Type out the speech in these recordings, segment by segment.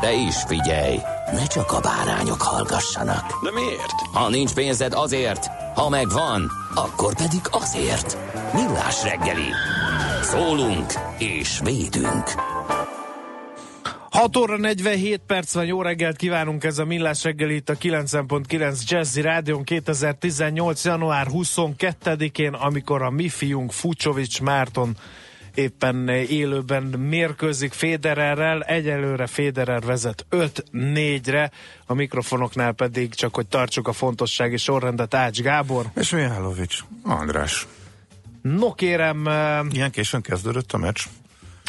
De is figyelj, ne csak a bárányok hallgassanak. De miért? Ha nincs pénzed azért, ha megvan, akkor pedig azért. Millás reggeli. Szólunk és védünk. 6 óra 47 perc van, jó reggelt kívánunk, ez a Millás reggel itt a 90.9 Jazzy Rádion 2018. január 22-én, amikor a mi fiunk Fucsovics Márton éppen élőben mérkőzik Fédererrel, egyelőre Féderer vezet 5-4-re, a mikrofonoknál pedig csak, hogy tartsuk a fontossági sorrendet Ács Gábor. És Mihálovics, András. No kérem, Ilyen későn kezdődött a meccs.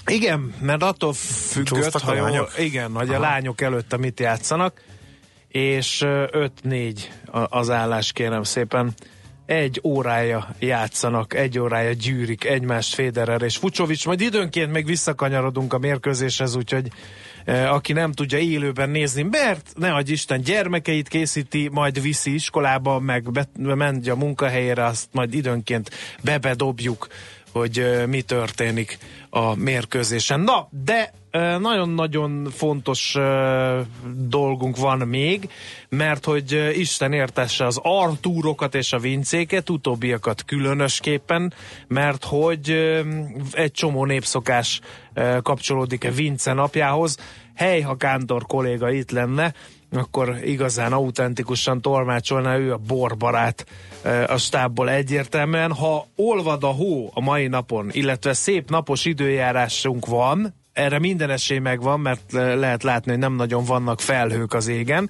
igen, mert attól függött, ha jól, igen, hogy a lányok előtte mit játszanak, és ö, 5-4 a- az állás kérem szépen. Egy órája játszanak, egy órája gyűrik egymást Federer és Fucsovics, majd időnként még visszakanyarodunk a mérkőzéshez, úgyhogy e, aki nem tudja élőben nézni, mert ne adj Isten gyermekeit készíti, majd viszi iskolába, meg be, a munkahelyére, azt majd időnként bebedobjuk, hogy e, mi történik a mérkőzésen. Na, de nagyon-nagyon fontos dolgunk van még, mert hogy Isten értesse az Artúrokat és a Vincéket, utóbbiakat különösképpen, mert hogy egy csomó népszokás kapcsolódik a Vince napjához. Hely, ha Kántor kolléga itt lenne, akkor igazán autentikusan tolmácsolná ő a borbarát a stábból egyértelműen. Ha olvad a hó a mai napon, illetve szép napos időjárásunk van, erre minden esély megvan, mert lehet látni, hogy nem nagyon vannak felhők az égen,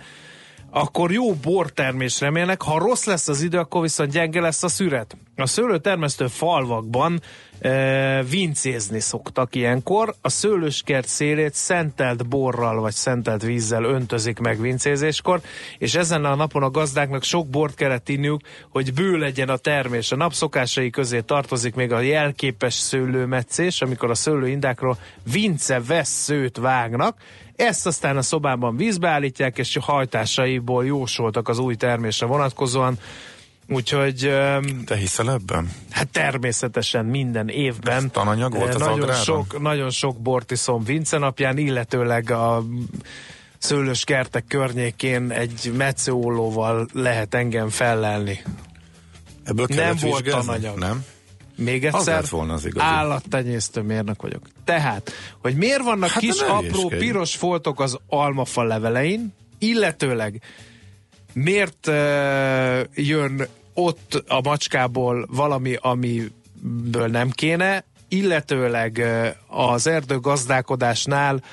akkor jó bortermés remélnek, ha rossz lesz az idő, akkor viszont gyenge lesz a szüret. A szőlőtermesztő falvakban e, vincézni szoktak ilyenkor. A szőlőskert szélét szentelt borral vagy szentelt vízzel öntözik meg vincézéskor, és ezen a napon a gazdáknak sok bort kellett inniuk, hogy bő legyen a termés. A napszokásai közé tartozik még a jelképes szőlőmetszés, amikor a szőlőindákról vince vesszőt vágnak, ezt aztán a szobában vízbe állítják, és hajtásaiból jósoltak az új termésre vonatkozóan. Úgyhogy Te hiszel ebben? hát természetesen minden évben Ez tananyag volt eh, az nagyon agráron? sok, nagyon sok bort iszom Vince napján, illetőleg a szőlős kertek környékén egy metszőollóval lehet engem fellelni. Ebből Nem volt vizsgázni? tananyag. Nem? Még Az egyszer, lett volna az igazi. állattenyésztő mérnök vagyok. Tehát, hogy miért vannak Hát kis apró piros foltok az almafa levelein, illetőleg miért uh, jön ott a macskából valami, amiből nem kéne, illetőleg uh, az erdőgazdálkodásnál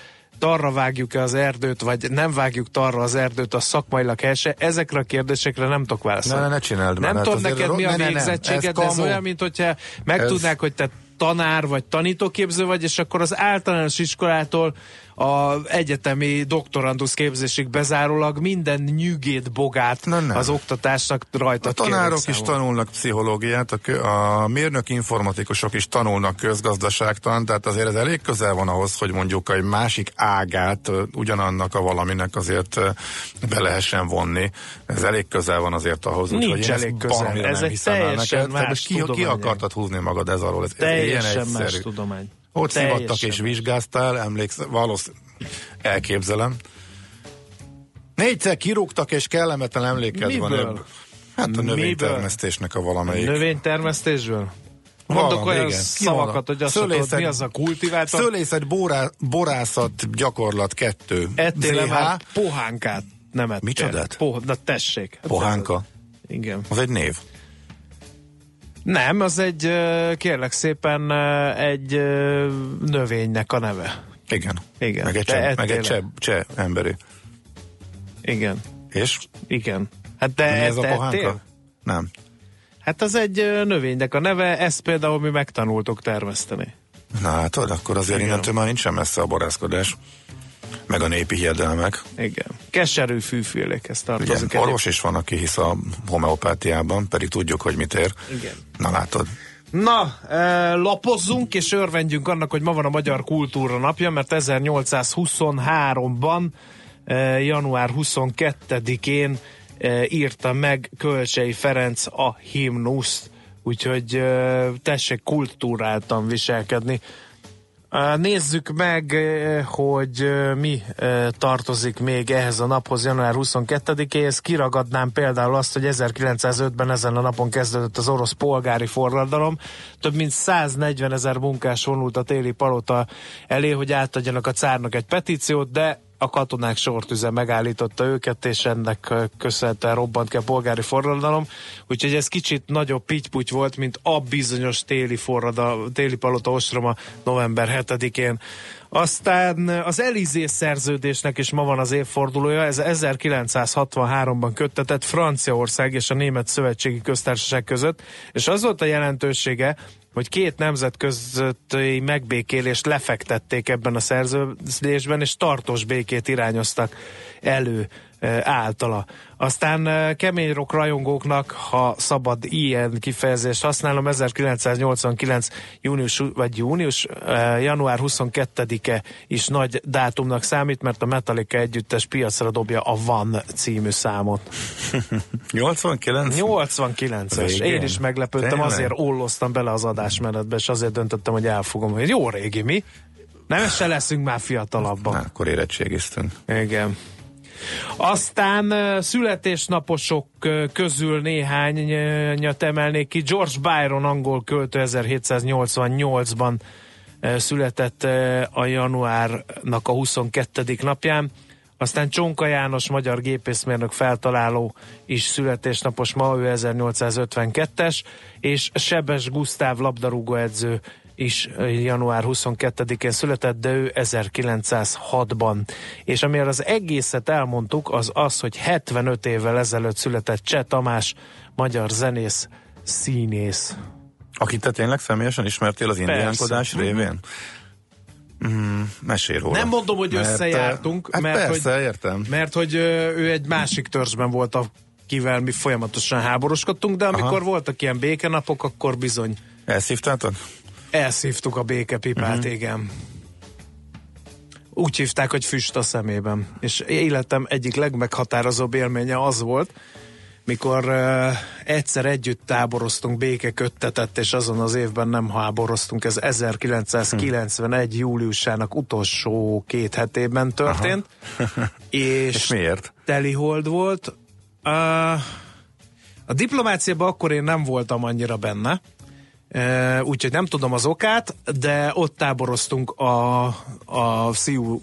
tarra vágjuk-e az erdőt, vagy nem vágjuk tarra az erdőt, a szakmailag helyese. Ezekre a kérdésekre nem tudok válaszolni. Ne, ne, ne csináld már, Nem hát tudom neked mi a ne, ne, ne, végzettséged, ez de ez olyan, mint hogyha megtudnák, hogy te tanár vagy tanítóképző vagy, és akkor az általános iskolától a egyetemi doktorandusz képzésig bezárólag minden nyűgét, bogát Nem, nem. az oktatásnak rajta A tanárok is tanulnak pszichológiát, a, a mérnök informatikusok is tanulnak közgazdaságtan, tehát azért ez elég közel van ahhoz, hogy mondjuk egy másik ágát ugyanannak a valaminek azért be lehessen vonni. Ez elég közel van azért ahhoz. Nincs ezt elég közel. Ez egy teljesen neked. Más ki, ki akartad húzni magad ez alól? Ez, ez Teljesen más tudomány. Ott Teljesen szivattak és vizsgáztál, emlékszem, valószínűleg elképzelem. Négyszer kirúgtak és kellemetlen emléked van Miből? ebből. Hát a növénytermesztésnek a valamelyik. Növénytermesztésből? Mondok Valami, olyan igen. Szavakat, van? hogy azt sem tudod, mi az a kultivátor. Szőlészet, borá, borászat, gyakorlat kettő. Ettél már pohánkát? nem ettél. Micsodát? Po, na tessék. Pohánka? Igen. Az egy név. Nem, az egy, kérlek szépen, egy növénynek a neve. Igen. Igen. Meg egy, cseh, meg egy cseh, cseh emberi. Igen. És? Igen. Hát de Mi ez a pohánka? Nem. Hát az egy növénynek a neve, ezt például mi megtanultuk termeszteni. Na hát, akkor azért Igen. innentől már nincsen messze a borászkodás. Meg a népi hiedelmek. Igen. Keserű fűfélékhez tartozik. orvos is van, aki hisz a homeopátiában, pedig tudjuk, hogy mit ér. Igen. Na látod. Na, e, lapozzunk és örvendjünk annak, hogy ma van a Magyar Kultúra Napja, mert 1823-ban, e, január 22-én e, írta meg Kölcsei Ferenc a himnuszt, úgyhogy tessék kultúráltan viselkedni. Nézzük meg, e, hogy e, mi e, tartozik még ehhez a naphoz január 22-éhez. Kiragadnám például azt, hogy 1905-ben ezen a napon kezdődött az orosz polgári forradalom. Több mint 140 ezer munkás vonult a téli palota elé, hogy átadjanak a cárnak egy petíciót, de a katonák sortüze megállította őket, és ennek köszönhetően robbant ki a polgári forradalom. Úgyhogy ez kicsit nagyobb pitty volt, mint a bizonyos téli, forradal, téli palota ostroma november 7-én. Aztán az Elizé szerződésnek is ma van az évfordulója, ez 1963-ban köttetett Franciaország és a Német Szövetségi Köztársaság között, és az volt a jelentősége, hogy két nemzet közötti megbékélést lefektették ebben a szerződésben, és tartós békét irányoztak elő általa. Aztán e, kemény rock rajongóknak, ha szabad ilyen kifejezést használom, 1989 június, vagy június, e, január 22-e is nagy dátumnak számít, mert a Metallica együttes piacra dobja a Van című számot. 89? 89-es. Régen. Én is meglepődtem, Tényleg? azért olloztam bele az adásmenetbe, és azért döntöttem, hogy elfogom, hogy jó régi mi. Nem se leszünk már fiatalabbak. Na, akkor érettségiztünk. Igen. Aztán születésnaposok közül néhányat emelnék ki. George Byron, angol költő 1788-ban ö, született a januárnak a 22. napján. Aztán Csonka János, magyar gépészmérnök feltaláló is születésnapos ma, ő 1852-es, és Sebes Gusztáv labdarúgóedző is január 22-én született, de ő 1906-ban. És amiért az egészet elmondtuk, az az, hogy 75 évvel ezelőtt született Cseh Tamás, magyar zenész, színész. Akit te tényleg személyesen ismertél az indiánkodás révén? Mm, mesélj róla. Nem mondom, hogy Mert, összejártunk, hát mert, persze, hogy, értem. mert hogy ő egy másik törzsben volt, akivel mi folyamatosan háboroskodtunk, de amikor Aha. voltak ilyen békenapok, akkor bizony Elszívtátok? Elszívtuk a békepipát, uh-huh. igen. Úgy hívták, hogy füst a szemében. És életem egyik legmeghatározóbb élménye az volt, mikor uh, egyszer együtt táboroztunk békeköttetett, és azon az évben nem háboroztunk, ez 1991. júliusának utolsó két hetében történt. és, És miért? telihold volt. Uh, a diplomáciában akkor én nem voltam annyira benne, úgyhogy nem tudom az okát, de ott táboroztunk a, a szíú,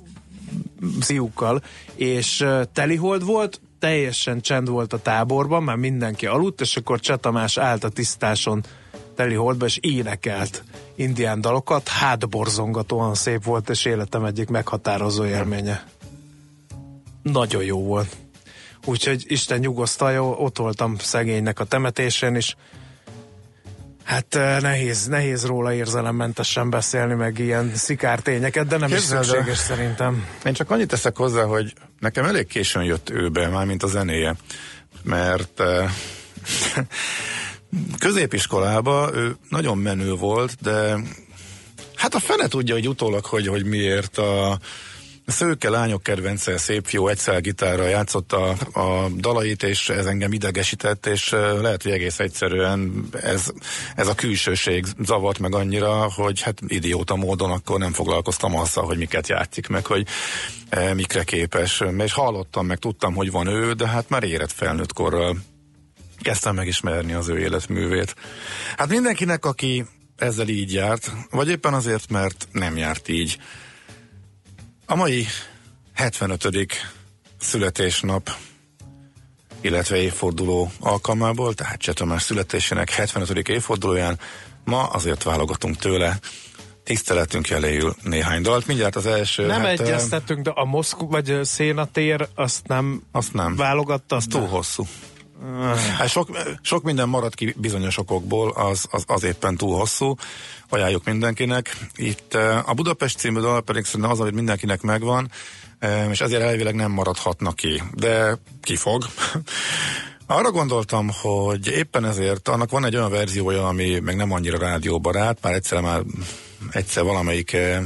szíúkkal, és telihold volt, teljesen csend volt a táborban, már mindenki aludt, és akkor Cseh Tamás állt a tisztáson teliholdba, és énekelt indián dalokat, hátborzongatóan szép volt, és életem egyik meghatározó élménye. Nagyon jó volt. Úgyhogy Isten nyugosztalja, ott voltam szegénynek a temetésén is. Hát eh, nehéz, nehéz róla érzelemmentesen beszélni, meg ilyen szikártényeket, de nem Képzeld is szükséges szerintem. Én csak annyit teszek hozzá, hogy nekem elég későn jött ő be, mármint a zenéje, mert eh, középiskolába ő nagyon menő volt, de hát a fene tudja, hogy utólag, hogy, hogy miért a szőke lányok kedvence, szép fiú, egyszer gitárra játszott a, dalait, és ez engem idegesített, és eh, lehet, hogy egész egyszerűen ez, ez a külsőség zavart meg annyira, hogy hát idióta módon akkor nem foglalkoztam azzal, hogy miket játszik, meg hogy eh, mikre képes. És hallottam, meg tudtam, hogy van ő, de hát már érett felnőtt korral kezdtem megismerni az ő életművét. Hát mindenkinek, aki ezzel így járt, vagy éppen azért, mert nem járt így. A mai 75. születésnap illetve évforduló alkalmából, tehát Cseh Tamás születésének 75. évfordulóján ma azért válogatunk tőle tiszteletünk jeléül néhány dalt. Mindjárt az első... Nem hát, egyeztetünk, de a Moszkva vagy szénatér azt nem, azt nem. válogatta? Az túl hosszú. Hát sok, sok minden marad ki bizonyos okokból, az, az, az éppen túl hosszú. Ajánljuk mindenkinek. Itt a Budapest című dal pedig szerintem az, amit mindenkinek megvan, és ezért elvileg nem maradhatnak ki. De ki fog? Arra gondoltam, hogy éppen ezért annak van egy olyan verziója, ami meg nem annyira rádióbarát, már egyszer már egyszer valamelyik eh,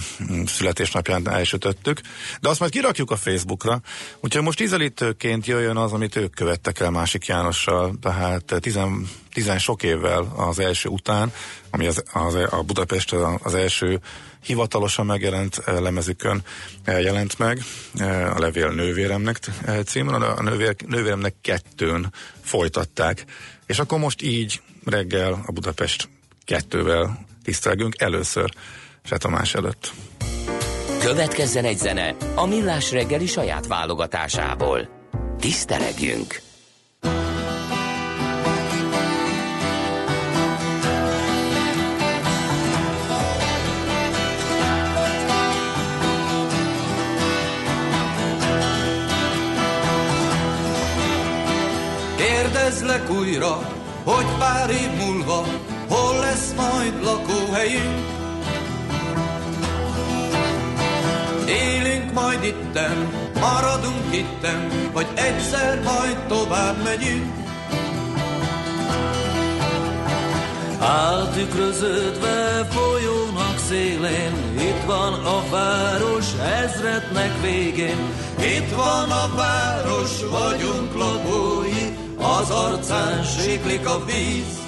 születésnapján elsütöttük, de azt majd kirakjuk a Facebookra, úgyhogy most ízelítőként jöjjön az, amit ők követtek el Másik Jánossal, tehát tizen, tizen sok évvel az első után, ami az, az, a Budapest az első hivatalosan megjelent eh, lemezükön eh, jelent meg, a Levél nővéremnek címén, a nővér, nővéremnek kettőn folytatták. És akkor most így reggel a Budapest kettővel tisztelgünk először se Tamás előtt. Következzen egy zene a Millás reggeli saját válogatásából. Tisztelegjünk! Kérdezlek újra, hogy pár év múlva hol lesz majd lakóhelyünk. Élünk majd itten, maradunk itten, vagy egyszer majd tovább megyünk. Áltükröződve folyónak szélén, itt van a város ezretnek végén. Itt van a város, vagyunk lakói, az arcán siklik a víz.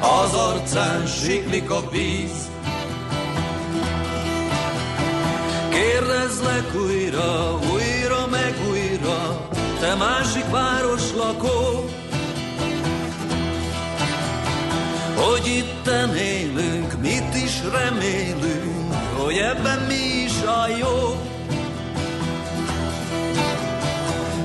Az arcán siklik a víz. Kérdezlek újra, újra meg újra, te másik város lakó, hogy itten élünk, mit is remélünk, hogy ebben mi is a jó.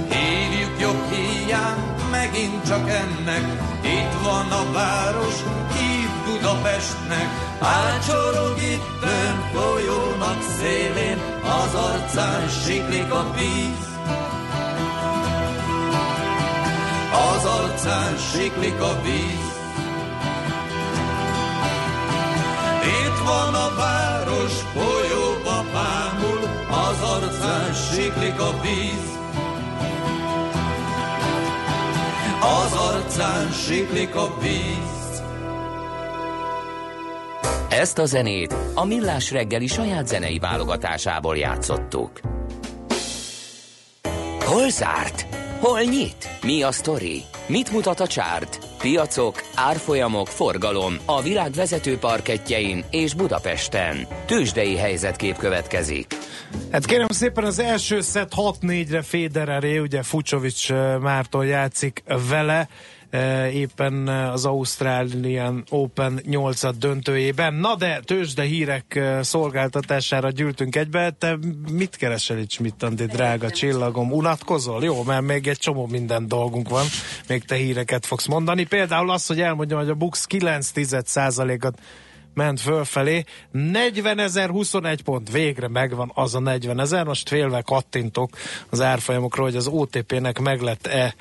Hívjuk jobb hiány, megint csak ennek. Itt van a város, hív Budapestnek. Ácsorog itten folyónak szélén, az arcán siklik a víz. Az arcán siklik a víz. Itt van a város, folyóba pámul, az arcán siklik a víz. Az arcán siklik a víz. Ezt a zenét a Millás reggeli saját zenei válogatásából játszottuk. Hol zárt? Hol nyit? Mi a sztori? Mit mutat a csárt? Piacok, árfolyamok, forgalom a világ vezető parketjein és Budapesten. Tősdei helyzetkép következik. Hát kérem szépen az első szett 6-4-re Fédereré, ugye Fucsovics Márton játszik vele, éppen az Australian Open 8 döntőjében. Na de tőzsde hírek szolgáltatására gyűltünk egybe. Te mit keresel itt, Schmidt Andi, drága csillagom? Unatkozol? Jó, mert még egy csomó minden dolgunk van. Még te híreket fogsz mondani. Például az, hogy elmondjam, hogy a Bux 9 at ment fölfelé. 40 ezer 21 pont, végre megvan az a 40 ezer. Most félve kattintok az árfolyamokról, hogy az OTP-nek meglett-e e,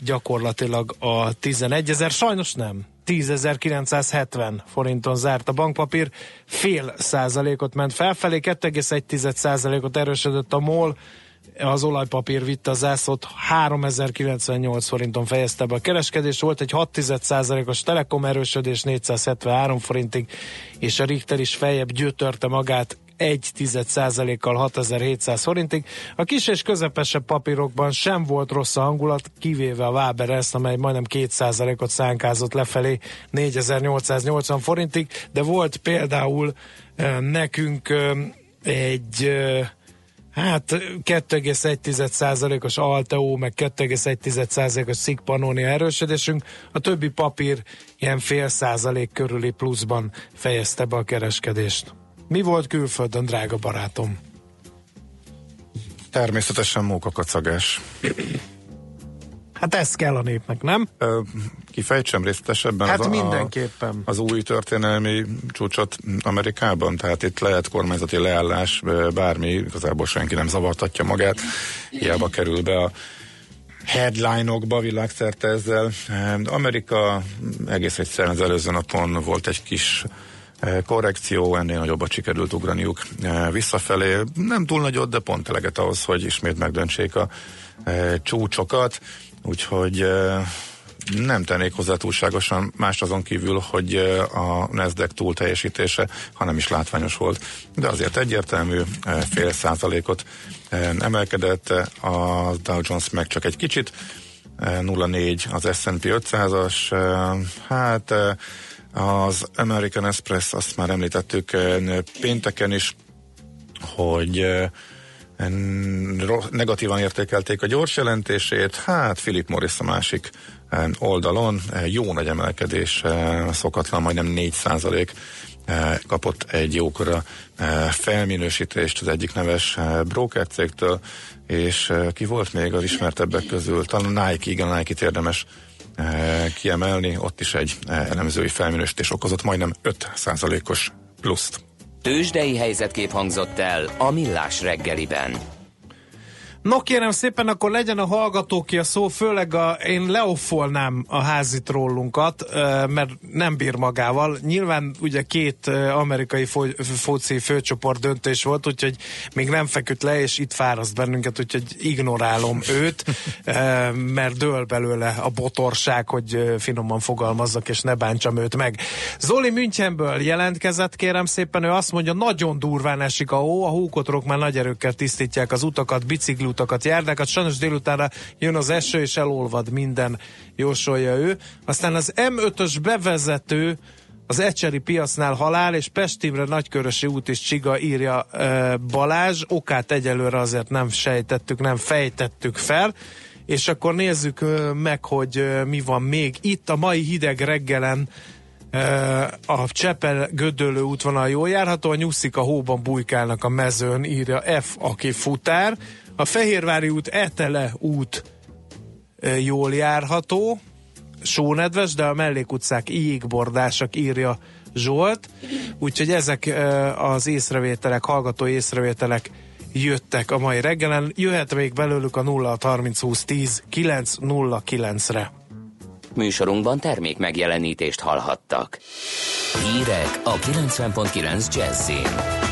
gyakorlatilag a 11 ezer. Sajnos nem. 10.970 forinton zárt a bankpapír, fél százalékot ment felfelé, 2,1 százalékot erősödött a MOL, az olajpapír vitte a zászlót, 3098 forinton fejezte be a kereskedés, volt egy 6% os telekom erősödés 473 forintig, és a Richter is feljebb gyötörte magát egy kal 6700 forintig. A kis és közepesebb papírokban sem volt rossz a hangulat, kivéve a Waber ezt, amely majdnem 2%-ot szánkázott lefelé 4880 forintig, de volt például nekünk egy Hát 2,1%-os Alteo, meg 2,1%-os Szik Pannonia erősödésünk, a többi papír ilyen fél százalék körüli pluszban fejezte be a kereskedést. Mi volt külföldön, drága barátom? Természetesen mókakacagás. Hát ez kell a népnek, nem? Kifejtsem részletesebben Hát az, mindenképpen. A, az új történelmi csúcsot Amerikában, tehát itt lehet kormányzati leállás, bármi, igazából senki nem zavartatja magát, hiába kerül be a headline-okba világszerte ezzel. Amerika egész egyszerűen az előző napon volt egy kis korrekció, ennél nagyobbat sikerült ugraniuk visszafelé. Nem túl nagyot, de pont eleget ahhoz, hogy ismét megdöntsék a csúcsokat. Úgyhogy nem tennék hozzá túlságosan más azon kívül, hogy a Nasdaq túl teljesítése, hanem is látványos volt. De azért egyértelmű fél százalékot emelkedett, a Dow Jones meg csak egy kicsit, 0,4 az S&P 500-as, hát az American Express, azt már említettük pénteken is, hogy negatívan értékelték a gyors jelentését, hát Philip Morris a másik oldalon jó nagy emelkedés, szokatlan, majdnem 4 százalék kapott egy jókora felminősítést az egyik neves broker cégtől, és ki volt még az ismertebbek közül? Talán Nike, igen, Nike-t érdemes kiemelni, ott is egy elemzői felminősítés okozott majdnem 5 százalékos pluszt. Tőzsdei helyzetkép hangzott el a Millás reggeliben. No kérem szépen, akkor legyen a hallgatóki a szó, főleg a, én leoffolnám a házi trollunkat, mert nem bír magával. Nyilván ugye két amerikai fo- foci főcsoport döntés volt, úgyhogy még nem feküdt le, és itt fáraszt bennünket, úgyhogy ignorálom őt, mert dől belőle a botorság, hogy finoman fogalmazzak, és ne bántsam őt meg. Zoli Münchenből jelentkezett, kérem szépen, ő azt mondja, nagyon durván esik a hó, a hókotrok már nagy erőkkel tisztítják az utakat, bicikli utakat, járdákat, sajnos délutánra jön az eső, és elolvad minden, jósolja ő. Aztán az M5-ös bevezető az Ecseri piacnál halál, és Pestimre Nagykörösi út is csiga, írja e, Balázs. Okát egyelőre azért nem sejtettük, nem fejtettük fel. És akkor nézzük meg, hogy mi van még itt a mai hideg reggelen a Csepel Gödöllő útvonal jól járható, a nyuszik a hóban bujkálnak a mezőn, írja F, aki futár. A Fehérvári út Etele út jól járható, sónedves, de a mellékutcák jégbordásak írja Zsolt, úgyhogy ezek az észrevételek, hallgató észrevételek jöttek a mai reggelen. Jöhet még belőlük a 0 30 20 10 909 re Műsorunkban termék megjelenítést hallhattak. Hírek a 90.9 Jazzin.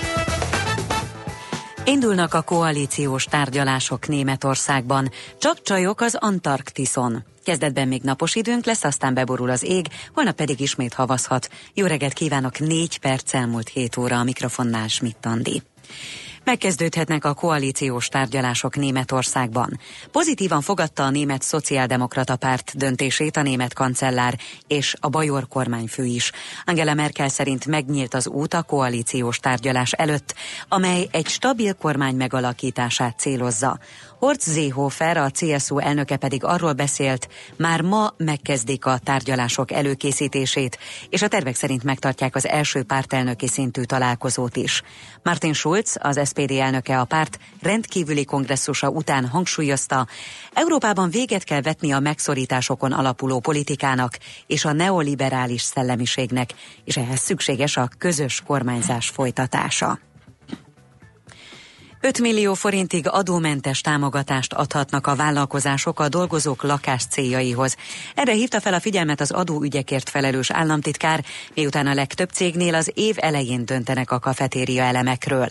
Indulnak a koalíciós tárgyalások Németországban, csak csajok az Antarktiszon. Kezdetben még napos időnk lesz, aztán beborul az ég, holnap pedig ismét havazhat. Jó reggelt kívánok, négy perc elmúlt 7 óra a mikrofonnál Schmidt Andi. Megkezdődhetnek a koalíciós tárgyalások Németországban. Pozitívan fogadta a német szociáldemokrata párt döntését a német kancellár és a bajor kormányfő is. Angela Merkel szerint megnyílt az út a koalíciós tárgyalás előtt, amely egy stabil kormány megalakítását célozza. Horst Seehofer, a CSU elnöke pedig arról beszélt, már ma megkezdik a tárgyalások előkészítését, és a tervek szerint megtartják az első pártelnöki szintű találkozót is. Martin Schulz, az SPD elnöke a párt rendkívüli kongresszusa után hangsúlyozta, Európában véget kell vetni a megszorításokon alapuló politikának és a neoliberális szellemiségnek, és ehhez szükséges a közös kormányzás folytatása. 5 millió forintig adómentes támogatást adhatnak a vállalkozások a dolgozók lakás céljaihoz. Erre hívta fel a figyelmet az adóügyekért felelős államtitkár, miután a legtöbb cégnél az év elején döntenek a kafetéria elemekről.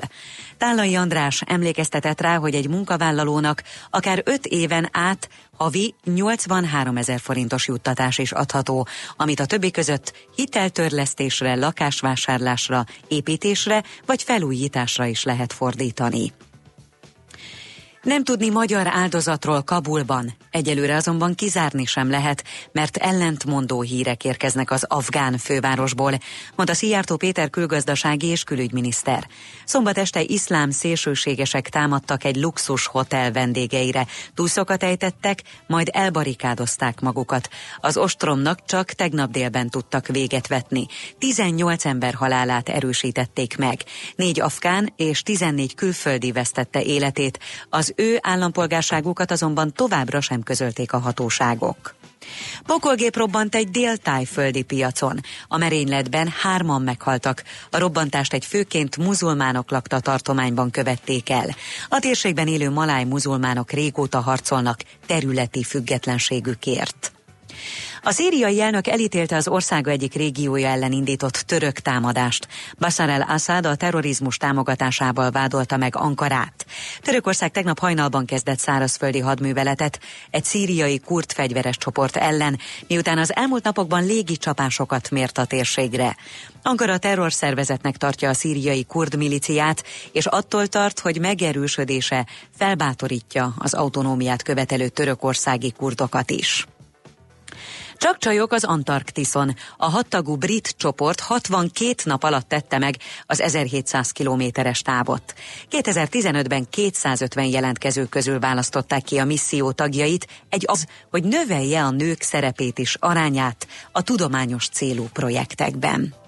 Tállai András emlékeztetett rá, hogy egy munkavállalónak akár 5 éven át havi 83 ezer forintos juttatás is adható, amit a többi között hiteltörlesztésre, lakásvásárlásra, építésre vagy felújításra is lehet fordítani. Nem tudni magyar áldozatról Kabulban, egyelőre azonban kizárni sem lehet, mert ellentmondó hírek érkeznek az afgán fővárosból, mondta Szijjártó Péter külgazdasági és külügyminiszter. Szombat este iszlám szélsőségesek támadtak egy luxus hotel vendégeire, túlszokat ejtettek, majd elbarikádozták magukat. Az ostromnak csak tegnap délben tudtak véget vetni. 18 ember halálát erősítették meg. Négy afgán és 14 külföldi vesztette életét az ő állampolgárságukat azonban továbbra sem közölték a hatóságok. Pokolgép robbant egy déltájföldi piacon. A merényletben hárman meghaltak. A robbantást egy főként muzulmánok lakta tartományban követték el. A térségben élő maláj muzulmánok régóta harcolnak területi függetlenségükért. A szíriai elnök elítélte az országa egyik régiója ellen indított török támadást. Bashar el-Assad a terrorizmus támogatásával vádolta meg Ankarát. Törökország tegnap hajnalban kezdett szárazföldi hadműveletet egy szíriai kurt fegyveres csoport ellen, miután az elmúlt napokban légi csapásokat mért a térségre. Ankara terrorszervezetnek tartja a szíriai kurd miliciát, és attól tart, hogy megerősödése felbátorítja az autonómiát követelő törökországi kurdokat is. Csak csajok az Antarktiszon. A hattagú brit csoport 62 nap alatt tette meg az 1700 kilométeres távot. 2015-ben 250 jelentkező közül választották ki a misszió tagjait, egy az, hogy növelje a nők szerepét is arányát a tudományos célú projektekben.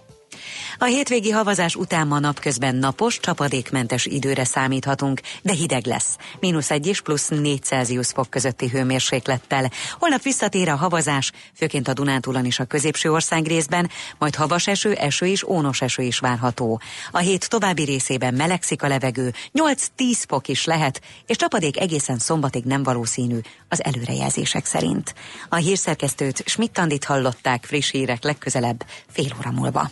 A hétvégi havazás után ma napközben napos, csapadékmentes időre számíthatunk, de hideg lesz. Mínusz egy és plusz 4 Celsius fok közötti hőmérséklettel. Holnap visszatér a havazás, főként a Dunántúlon is a középső ország részben, majd havas eső, eső és ónos eső is várható. A hét további részében melegszik a levegő, 8-10 fok is lehet, és csapadék egészen szombatig nem valószínű az előrejelzések szerint. A hírszerkesztőt Schmidt-Tandit hallották friss hírek legközelebb fél óra múlva.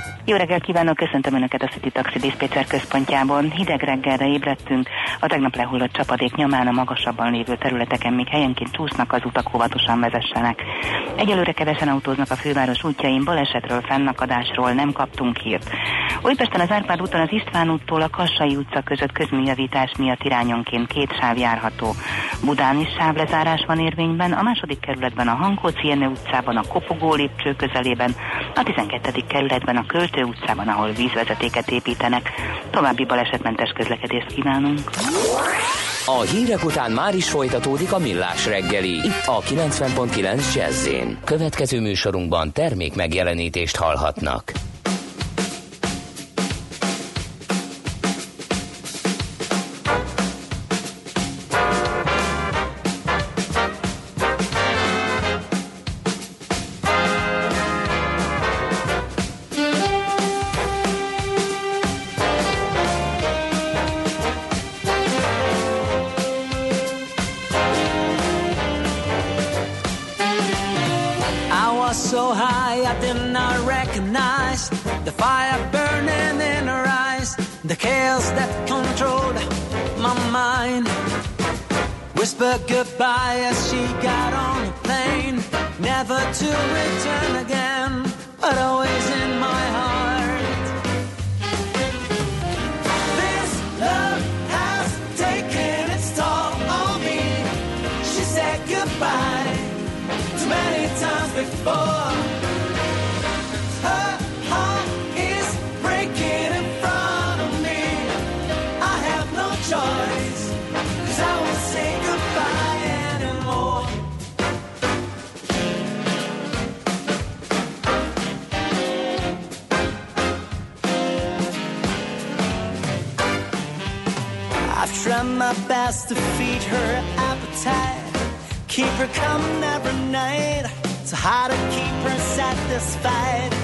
Jó reggelt kívánok, köszöntöm Önöket a City Taxi Dispatcher központjában. Hideg reggelre ébredtünk, a tegnap lehullott csapadék nyomán a magasabban lévő területeken még helyenként csúsznak az utak, óvatosan vezessenek. Egyelőre kevesen autóznak a főváros útjain, balesetről, fennakadásról nem kaptunk hírt. Újpesten az Árpád úton az István úttól a Kassai utca között közműjavítás miatt irányonként két sáv járható. Budán is sávlezárás van érvényben, a második kerületben a Hankóci Jenő utcában, a Kopogó lépcső közelében, a 12. kerületben a Költő utcában, ahol vízvezetéket építenek. További balesetmentes közlekedést kívánunk. A hírek után már is folytatódik a millás reggeli, itt a 90.9 jazz Következő műsorunkban termék megjelenítést hallhatnak. Tried my best to feed her appetite, keep her coming every night, so how to keep her satisfied.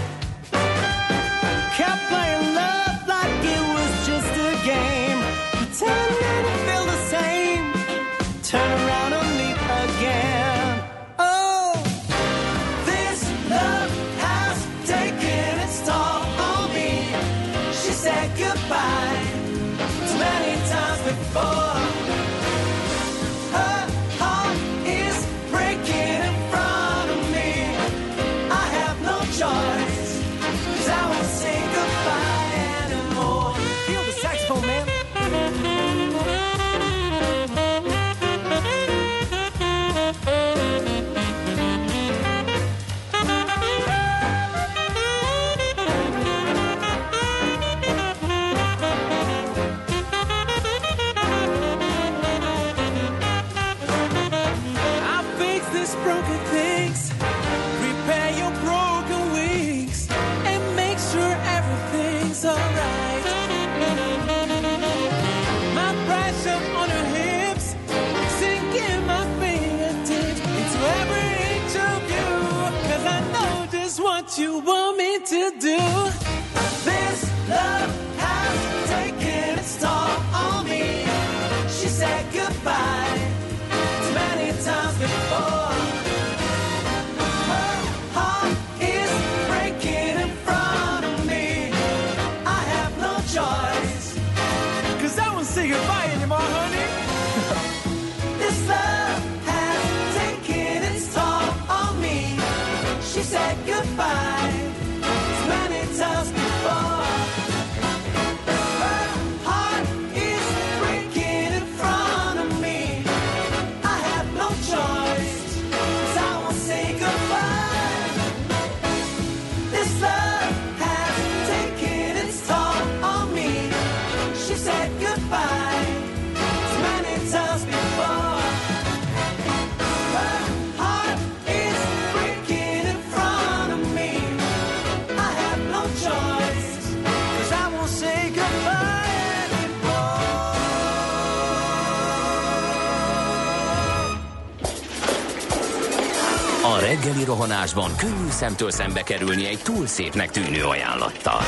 Reggeli rohanásban könnyű szemtől szembe kerülni egy túl szépnek tűnő ajánlattal.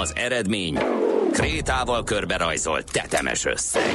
Az eredmény krétával körberajzolt tetemes összeg.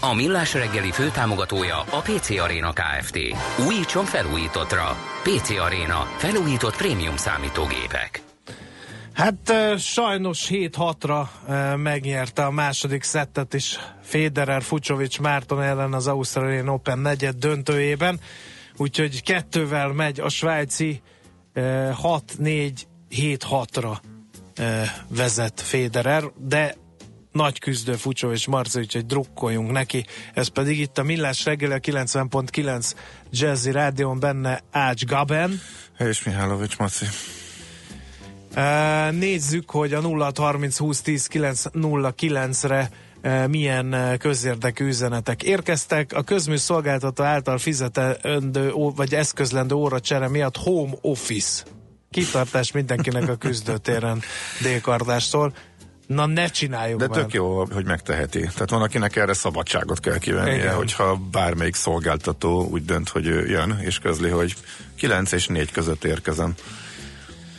A Millás reggeli főtámogatója a PC Arena Kft. Újítson felújítottra. PC Arena. Felújított prémium számítógépek. Hát sajnos 7-6-ra eh, megnyerte a második szettet is Federer Fucsovics Márton ellen az Australian Open negyed döntőjében, úgyhogy kettővel megy a svájci eh, 6-4-7-6-ra eh, vezet Federer, de nagy küzdő Fucsovics Marci, úgyhogy drukkoljunk neki. Ez pedig itt a Millás reggel a 90.9 Jazzy Rádion benne Ács Gaben. És Mihálovics Maci. Nézzük, hogy a 0 30 20 10 9 0 9-re uh, milyen közérdekű üzenetek érkeztek. A közműszolgáltató által fizetendő vagy eszközlendő óra csere miatt home office. Kitartás mindenkinek a küzdőtéren délkardástól. Na ne csináljuk De már. tök jó, hogy megteheti. Tehát van, akinek erre szabadságot kell kivennie, Igen. hogyha bármelyik szolgáltató úgy dönt, hogy ő jön, és közli, hogy 9 és 4 között érkezem.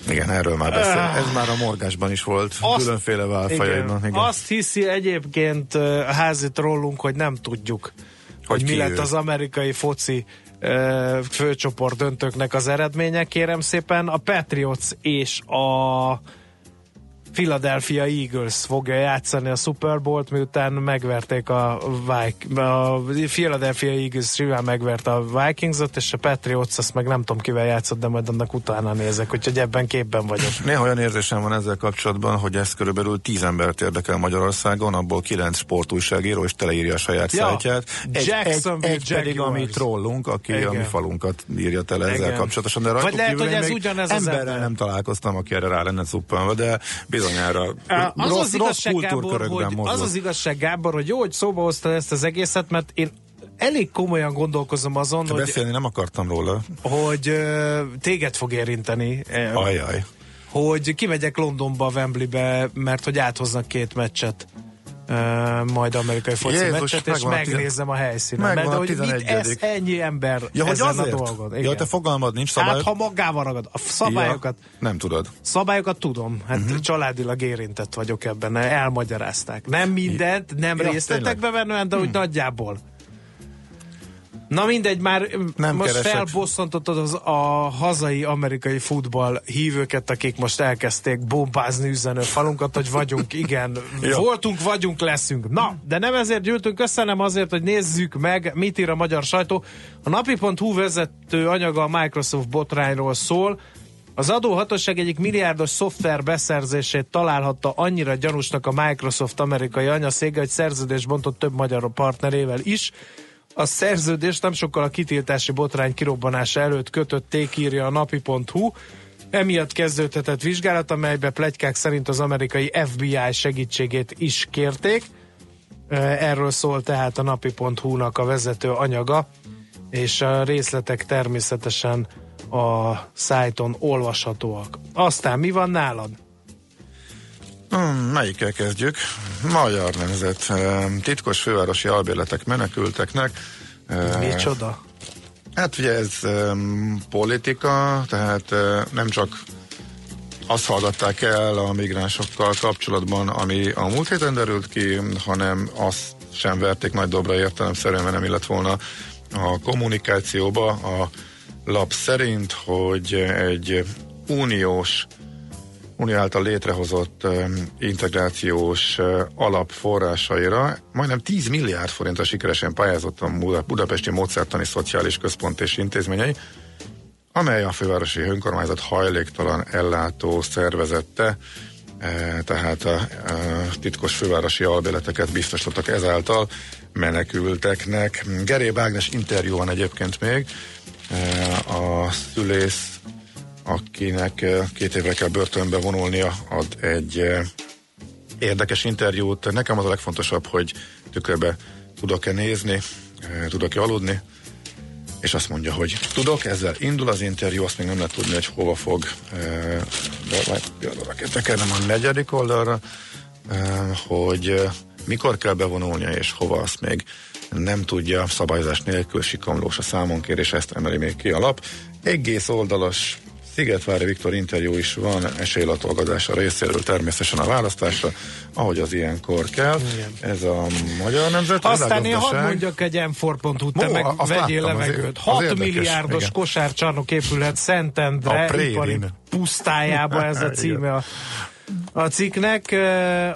Igen, erről már beszél. Ez már a morgásban is volt, Ah. Azt- különféle válfajaiban. Igen. Azt hiszi egyébként a házi trollunk, hogy nem tudjuk, hogy, Hogy mi lett ő. az amerikai foci főcsoport döntőknek az eredménye, kérem szépen. A Patriots és a Philadelphia Eagles fogja játszani a Super Bowl-t, miután megverték a, Vik- a Philadelphia Eagles simán megverte a Vikingsot, és a Patriots azt meg nem tudom kivel játszott, de majd annak utána nézek, úgyhogy ebben képben vagyok. Néha olyan érzésem van ezzel kapcsolatban, hogy ez körülbelül 10 embert érdekel Magyarországon, abból 9 sportújságíró, és teleírja a saját Ja, szájtját. Egy, egy, Jacksonville egy pedig a mi Jaguars. trollunk, aki Igen. a mi falunkat írja tele ezzel Igen. kapcsolatosan. De Vagy rajtuk lehet, kívül hogy ez ugyanez az emberrel ember. nem találkoztam, aki erre rá lenne cuppanva, de bizonyára Az rossz, az, igazság, rossz Gábor, hogy, mozog. az az igazság, Gábor, hogy jó, hogy szóba hoztad ezt az egészet, mert én elég komolyan gondolkozom azon, Te hogy, beszélni nem akartam róla. hogy ö, téged fog érinteni, Ajaj. hogy kimegyek Londonba, Wembleybe, mert hogy áthoznak két meccset majd amerikai foci Jézus, meccset, és megvan a tizen- megnézem a helyszínen. Mert a hogy mit 11. ez ennyi ember Ja, hogy ezen azért? a dolgon. Ja, Igen. te fogalmad nincs Hát, szabály. ha magával ragad. A szabályokat, Ja, nem tudod. Szabályokat tudom, hát Mhm. uh-huh. családilag érintett vagyok ebben, elmagyarázták. Nem mindent, nem Ja, részletekbe venően, de úgy nagyjából. Na mindegy, már Nem nem most keresek. felbosszantottad az, a hazai amerikai futball hívőket, akik most elkezdték bombázni üzenő falunkat, hogy vagyunk, igen, voltunk, vagyunk, leszünk. Na, de nem ezért gyűltünk össze, hanem azért, hogy nézzük meg, mit ír a magyar sajtó. A napi.hu vezető anyaga a Microsoft botrányról szól, az adóhatóság egyik milliárdos szoftver beszerzését találhatta annyira gyanúsnak a Microsoft amerikai anyaszége, hogy szerződést bontott több magyar partnerével is. A szerződést nem sokkal a kitiltási botrány kirobbanása előtt kötötték, írja a napi.hu. Emiatt kezdődhetett vizsgálat, amelybe plegykák szerint az amerikai FBI segítségét is kérték. Erről szól tehát a napi.hu-nak a vezető anyaga, és a részletek természetesen a szájton olvashatóak. Aztán mi van nálad? Hmm, melyikkel kezdjük? Magyar nemzet. Titkos fővárosi albérletek menekülteknek. Micsoda? Hát ugye ez politika, tehát uh, nem csak azt hallgatták el a migránsokkal kapcsolatban, ami a múlt héten derült ki, hanem azt sem verték nagy dobra értelemszerűen, mert nem illet volna a kommunikációba a lap szerint, hogy egy uniós Unió által létrehozott integrációs alap forrásaira majdnem 10 milliárd forintra sikeresen pályázott a Budapesti Módszertani Szociális Központ és intézményei, amely a fővárosi önkormányzat hajléktalan ellátó szervezette, tehát a, titkos fővárosi albéleteket biztosítottak ezáltal menekülteknek. Geréb Ágnes interjú van egyébként még, a szülész akinek két évre kell börtönbe vonulnia, ad egy érdekes interjút. Nekem az a legfontosabb, hogy tükörbe tudok-e nézni, tudok-e aludni, és azt mondja, hogy tudok, ezzel indul az interjú, azt még nem lehet tudni, hogy hova fog, de majd tekernem a negyedik oldalra, hogy mikor kell bevonulnia, és hova azt még nem tudja, szabályozás nélkül sikamlós a számonkérés, ezt emeli még ki a lap. Egész oldalas Szigetvári Viktor interjú is van esélylatolgatása részéről természetesen a választásra, ahogy az ilyenkor kell. Igen. Ez a magyar nemzet. Aztán én hadd mondjak egy m te meg vegyél levegőt. 6 az milliárdos igen. kosárcsarnok épülhet Szentendre, pusztájába ez a címe a a cikknek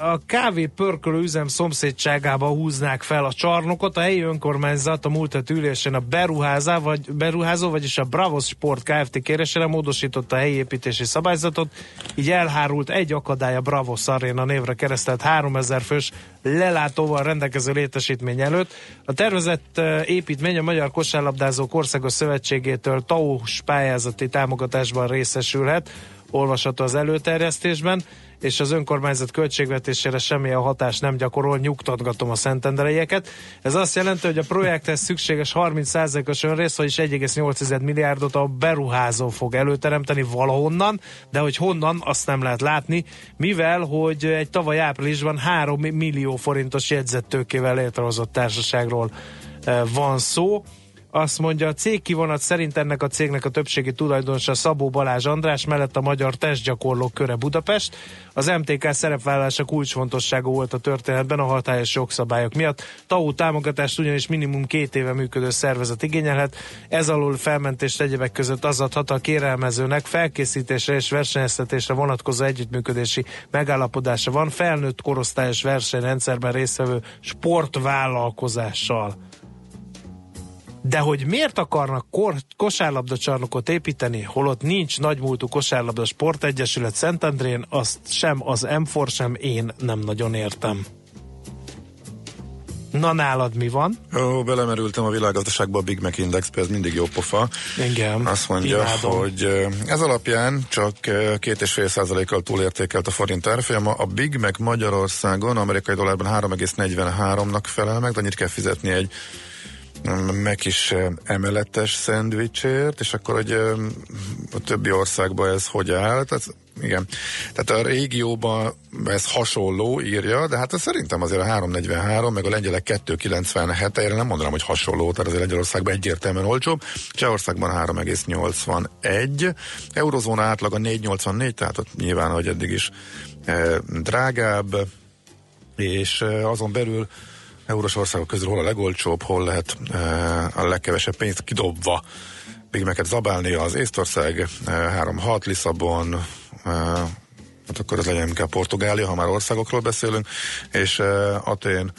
a kávé pörkölő üzem szomszédságába húznák fel a csarnokot. A helyi önkormányzat a múlt ülésen a beruházá, vagy, beruházó, vagyis a Bravos Sport Kft. kérésére módosította a helyi építési szabályzatot, így elhárult egy akadály a Bravos Arena névre keresztelt 3000 fős lelátóval rendelkező létesítmény előtt. A tervezett építmény a Magyar Kosárlabdázók Országos Szövetségétől TAUS pályázati támogatásban részesülhet olvasható az előterjesztésben, és az önkormányzat költségvetésére semmilyen hatást nem gyakorol, nyugtatgatom a szentendreieket. Ez azt jelenti, hogy a projekthez szükséges 30%-os önrész, vagyis 1,8 milliárdot a beruházó fog előteremteni valahonnan, de hogy honnan, azt nem lehet látni, mivel, hogy egy tavaly áprilisban 3 millió forintos jegyzettőkével létrehozott társaságról eh, van szó, azt mondja, a cég kivonat szerint ennek a cégnek a többségi tulajdonosa Szabó Balázs András mellett a magyar testgyakorlók köre Budapest. Az MTK szerepvállalása kulcsfontosságú volt a történetben a hatályos jogszabályok miatt. TAU támogatást ugyanis minimum két éve működő szervezet igényelhet. Ez alól felmentést egyebek között az adhat a kérelmezőnek felkészítésre és versenyeztetésre vonatkozó együttműködési megállapodása van felnőtt korosztályos versenyrendszerben résztvevő sportvállalkozással. De hogy miért akarnak kor, kosárlabda csarnokot építeni, holott nincs nagymúltú kosárlabda sportegyesület Szentendrén, azt sem az m sem én nem nagyon értem. Na nálad mi van? Ó, belemerültem a világgazdaságba a Big Mac Index, ez mindig jó pofa. Igen. Azt mondja, imádom. hogy ez alapján csak két és fél százalékkal túlértékelt a forint árfolyama. A Big Mac Magyarországon amerikai dollárban 3,43-nak felel meg, de annyit kell fizetni egy meg is emeletes szendvicsért, és akkor, hogy a többi országban ez hogy áll, tehát igen. Tehát a régióban ez hasonló írja, de hát ez szerintem azért a 343, meg a lengyelek 297 erre nem mondanám, hogy hasonló, tehát azért Lengyelországban egyértelműen olcsóbb. Csehországban 3,81, eurozóna átlaga 4,84, tehát ott nyilván, hogy eddig is e, drágább, és azon belül eurós országok közül hol a legolcsóbb, hol lehet uh, a legkevesebb pénzt kidobva pigmeket zabálni az Észtország, uh, 3-6 Lisszabon, uh, hát akkor az legyen inkább Portugália, ha már országokról beszélünk, és Atén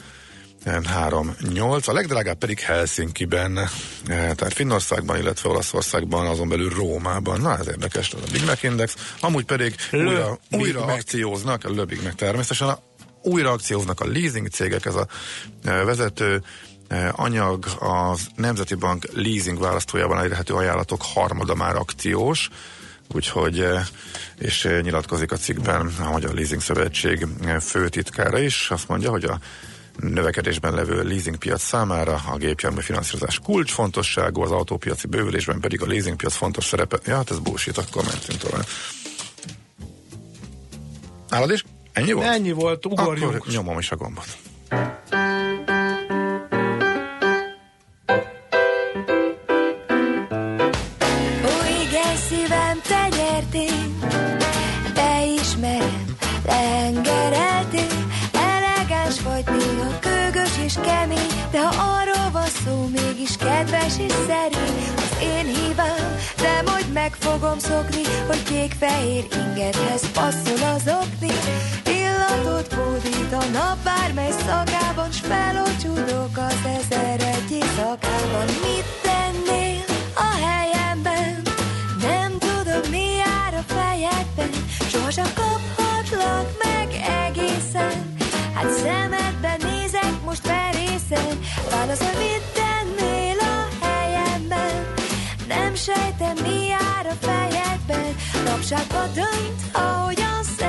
3-8, a legdrágább pedig Helsinki-ben, tehát Finnországban, illetve Olaszországban, azon belül Rómában. Na, ez érdekes, a Big Mac Index. Amúgy pedig Le újra, újra akcióznak, a Big Mac természetesen, újra akcióznak a leasing cégek, ez a vezető anyag az Nemzeti Bank leasing választójában elérhető ajánlatok harmada már akciós, úgyhogy és nyilatkozik a cikkben a Magyar Leasing Szövetség főtitkára is, azt mondja, hogy a növekedésben levő leasingpiac számára a gépjármű finanszírozás kulcsfontosságú, az autópiaci bővülésben pedig a leasingpiac fontos szerepe. Ja, hát ez bullshit, akkor mentünk tovább. Nálad is? Ennyi volt? Ennyi volt, ugorjunk. Akkor nyomom is a gombot. Ó, igen, szívem, te nyertél, beismerem, lehengereltél, elegáns vagy néha kögös és kemény, de ha arról van szó, mégis kedves és szerény, az én hibám, de majd meg fogom szokni, hogy kék-fehér ingedhez passzol az okni, illatot hódít a nap bármely szakában, s felocsúdok az ezer egy éjszakában, mit tennél a helyemben? Nem tudod, mi jár a fejedben, sohasem kaphatlak meg egészen. Hát szemedben nézek most merészen, válaszol, mit tennél a helyemben? Nem sejtem, mi jár a fejedben, napságba dönt, ahogyan szeretlek,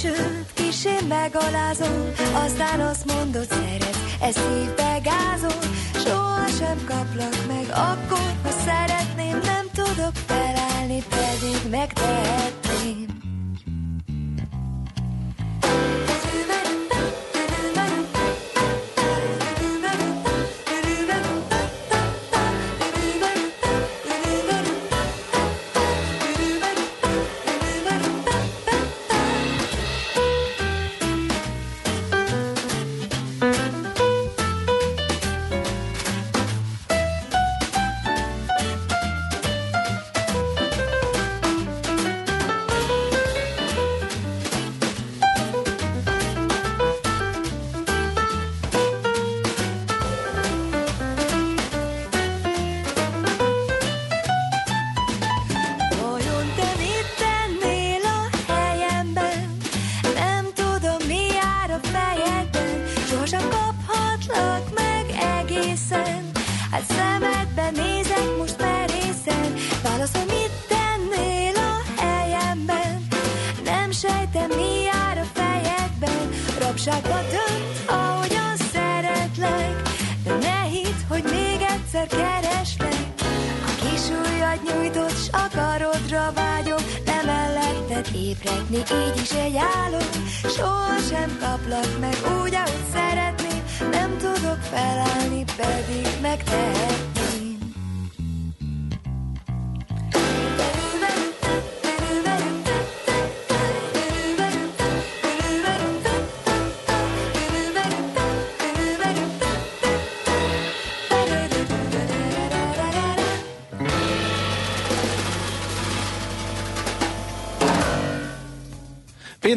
sőt, kisé megalázol, aztán azt mondod, szeretsz, ez szívbe gázol, soha sem kaplak meg, akkor, ha szeretném, nem tudok felállni, pedig megtehetném. Ébredni, így is egy álom. Soha sem kaplak meg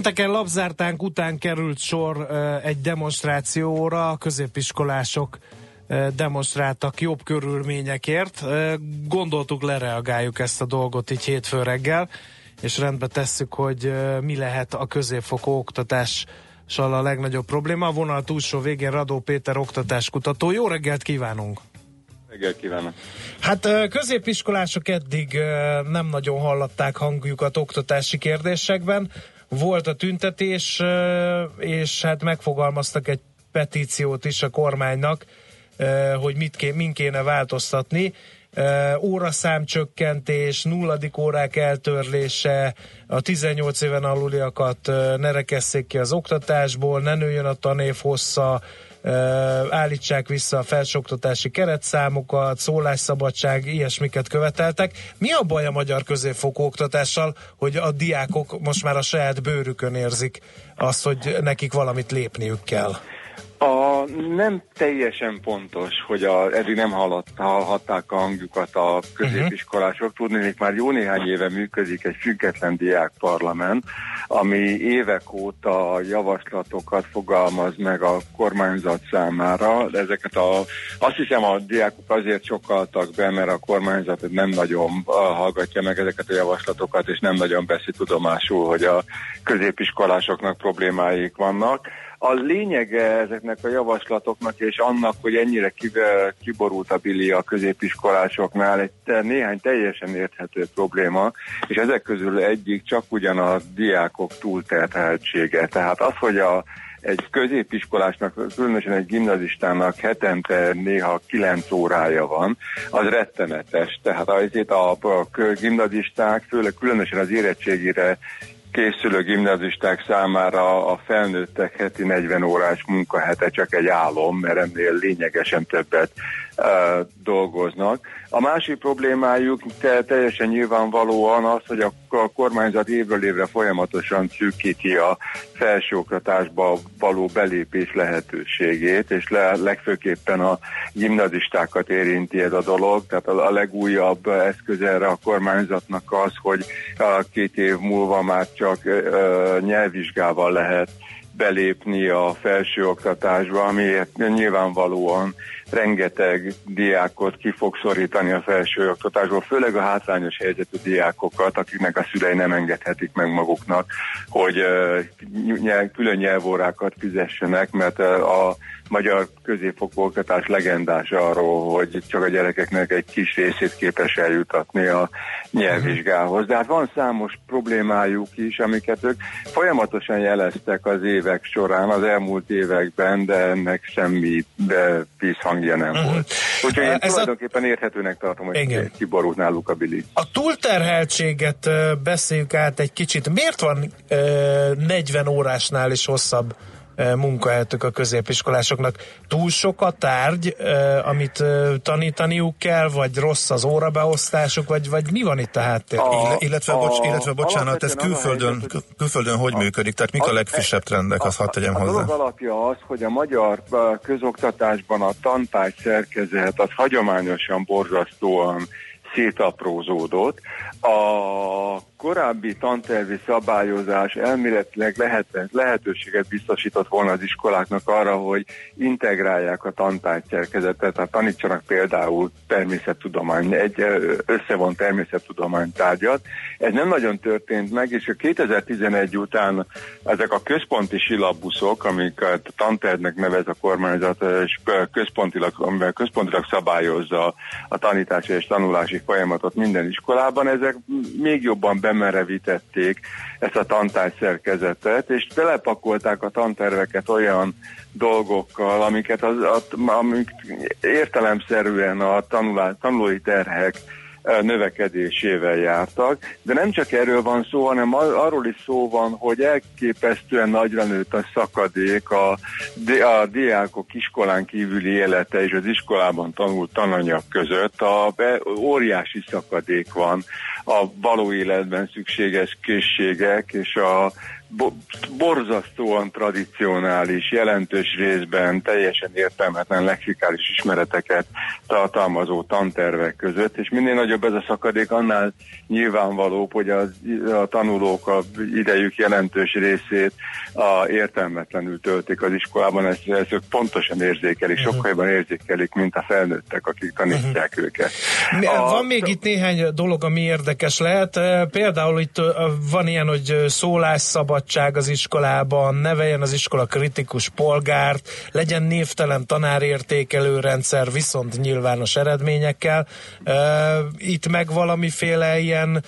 Pénteken labzártánk után került sor egy demonstrációra, a középiskolások demonstráltak jobb körülményekért. Gondoltuk, lereagáljuk ezt a dolgot így hétfő reggel, és rendbe tesszük, hogy mi lehet a középfokú oktatással a legnagyobb probléma. A vonal túlsó végén Radó Péter oktatáskutató. Jó reggelt kívánunk! Reggelt kívánok! Hát középiskolások eddig nem nagyon hallatták hangjukat oktatási kérdésekben. Volt a tüntetés, és hát megfogalmaztak egy petíciót is a kormánynak, hogy mit ké, min kéne változtatni. Óraszámcsökkentés, nulladik órák eltörlése, a 18 éven aluliakat ne rekesszék ki az oktatásból, ne nőjön a tanév hossza, állítsák vissza a felsőoktatási keretszámokat, szólásszabadság, ilyesmiket követeltek. Mi a baj a magyar középfokú oktatással, hogy a diákok most már a saját bőrükön érzik azt, hogy nekik valamit lépniük kell? A, nem teljesen pontos, hogy a, eddig nem hallott, hallhatták a hangjukat a középiskolások. Tudni, hogy már jó néhány éve működik egy független diákparlament, ami évek óta javaslatokat fogalmaz meg a kormányzat számára. Ezeket a, azt hiszem a diákok azért sokaltak be, mert a kormányzat nem nagyon hallgatja meg ezeket a javaslatokat, és nem nagyon veszi tudomásul, hogy a középiskolásoknak problémáik vannak. A lényege ezeknek a javaslatoknak és annak, hogy ennyire kiborult a bili a középiskolásoknál egy néhány teljesen érthető probléma, és ezek közül egyik csak ugyan a diákok túlterheltsége. Tehát az, hogy a egy középiskolásnak, különösen egy gimnazistának hetente néha 9 órája van, az rettenetes. Tehát azért a, a gimnazisták, főleg különösen az érettségére készülő gimnazisták számára a felnőttek heti 40 órás munkahete csak egy álom, mert ennél lényegesen többet dolgoznak. A másik problémájuk te, teljesen nyilvánvalóan az, hogy a, a kormányzat évről évre folyamatosan szűkíti a felsőoktatásba való belépés lehetőségét, és le, legfőképpen a gimnazistákat érinti ez a dolog. Tehát a, a legújabb eszköz erre a kormányzatnak az, hogy a két év múlva már csak uh, nyelvvizsgával lehet belépni a felsőoktatásba, amiért nyilvánvalóan rengeteg diákot ki fog szorítani a felsőoktatásból, főleg a hátrányos helyzetű diákokat, akiknek a szülei nem engedhetik meg maguknak, hogy uh, külön nyelvórákat fizessenek, mert uh, a magyar középfokú oktatás legendás arról, hogy csak a gyerekeknek egy kis részét képes eljutatni a nyelvvizsgához. De hát van számos problémájuk is, amiket ők folyamatosan jeleztek az évek során, az elmúlt években, de ennek semmi vízhangja nem uh-huh. volt. Úgyhogy én Ez tulajdonképpen a... érthetőnek tartom, hogy Igen. kiborult náluk a bili. A túlterheltséget beszéljük át egy kicsit. Miért van 40 órásnál is hosszabb munkahelyetük a középiskolásoknak. Túl sok a tárgy, amit tanítaniuk kell, vagy rossz az órabeosztásuk, vagy, vagy mi van itt a háttér? A, illetve, a, bocs, illetve bocsánat, ez külföldön, helyzet, külföldön hogy a, működik? Tehát mik a legfrissebb trendek, azt hadd tegyem hozzá. A alapja az, hogy a magyar közoktatásban a tantárgy szerkezet az hagyományosan borzasztóan szétaprózódott. A korábbi tantervi szabályozás elméletileg lehet, lehetőséget biztosított volna az iskoláknak arra, hogy integrálják a tantárgyszerkezetet, tehát tanítsanak például természettudomány, egy összevont természettudománytárgyat. Ez nem nagyon történt meg, és a 2011 után ezek a központi silabuszok, amiket a tantervnek nevez a kormányzat, és központilag, amivel központilag szabályozza a tanítási és tanulási folyamatot minden iskolában, ezek még jobban bemerevítették ezt a tantárgy szerkezetet, és telepakolták a tanterveket olyan dolgokkal, amiket az, az, amik értelemszerűen a tanulá, tanulói terhek növekedésével jártak, de nem csak erről van szó, hanem arról is szó van, hogy elképesztően nagyra nőtt a szakadék a, a diákok iskolán kívüli élete és az iskolában tanult tananyag között. A, óriási szakadék van a való életben szükséges készségek és a borzasztóan tradicionális, jelentős részben teljesen értelmetlen lexikális ismereteket tartalmazó tantervek között, és minél nagyobb ez a szakadék, annál nyilvánvalóbb, hogy a, a tanulók a idejük jelentős részét a értelmetlenül töltik az iskolában, ezt, ezt ők pontosan érzékelik, uh-huh. sokkal jobban érzékelik, mint a felnőttek, akik tanítják uh-huh. őket. A, van még itt néhány dolog, ami érdekes lehet. Például itt van ilyen, hogy szólásszabad szabadság az iskolában, neveljen az iskola kritikus polgárt, legyen névtelen tanárértékelő rendszer, viszont nyilvános eredményekkel. Itt meg valamiféle ilyen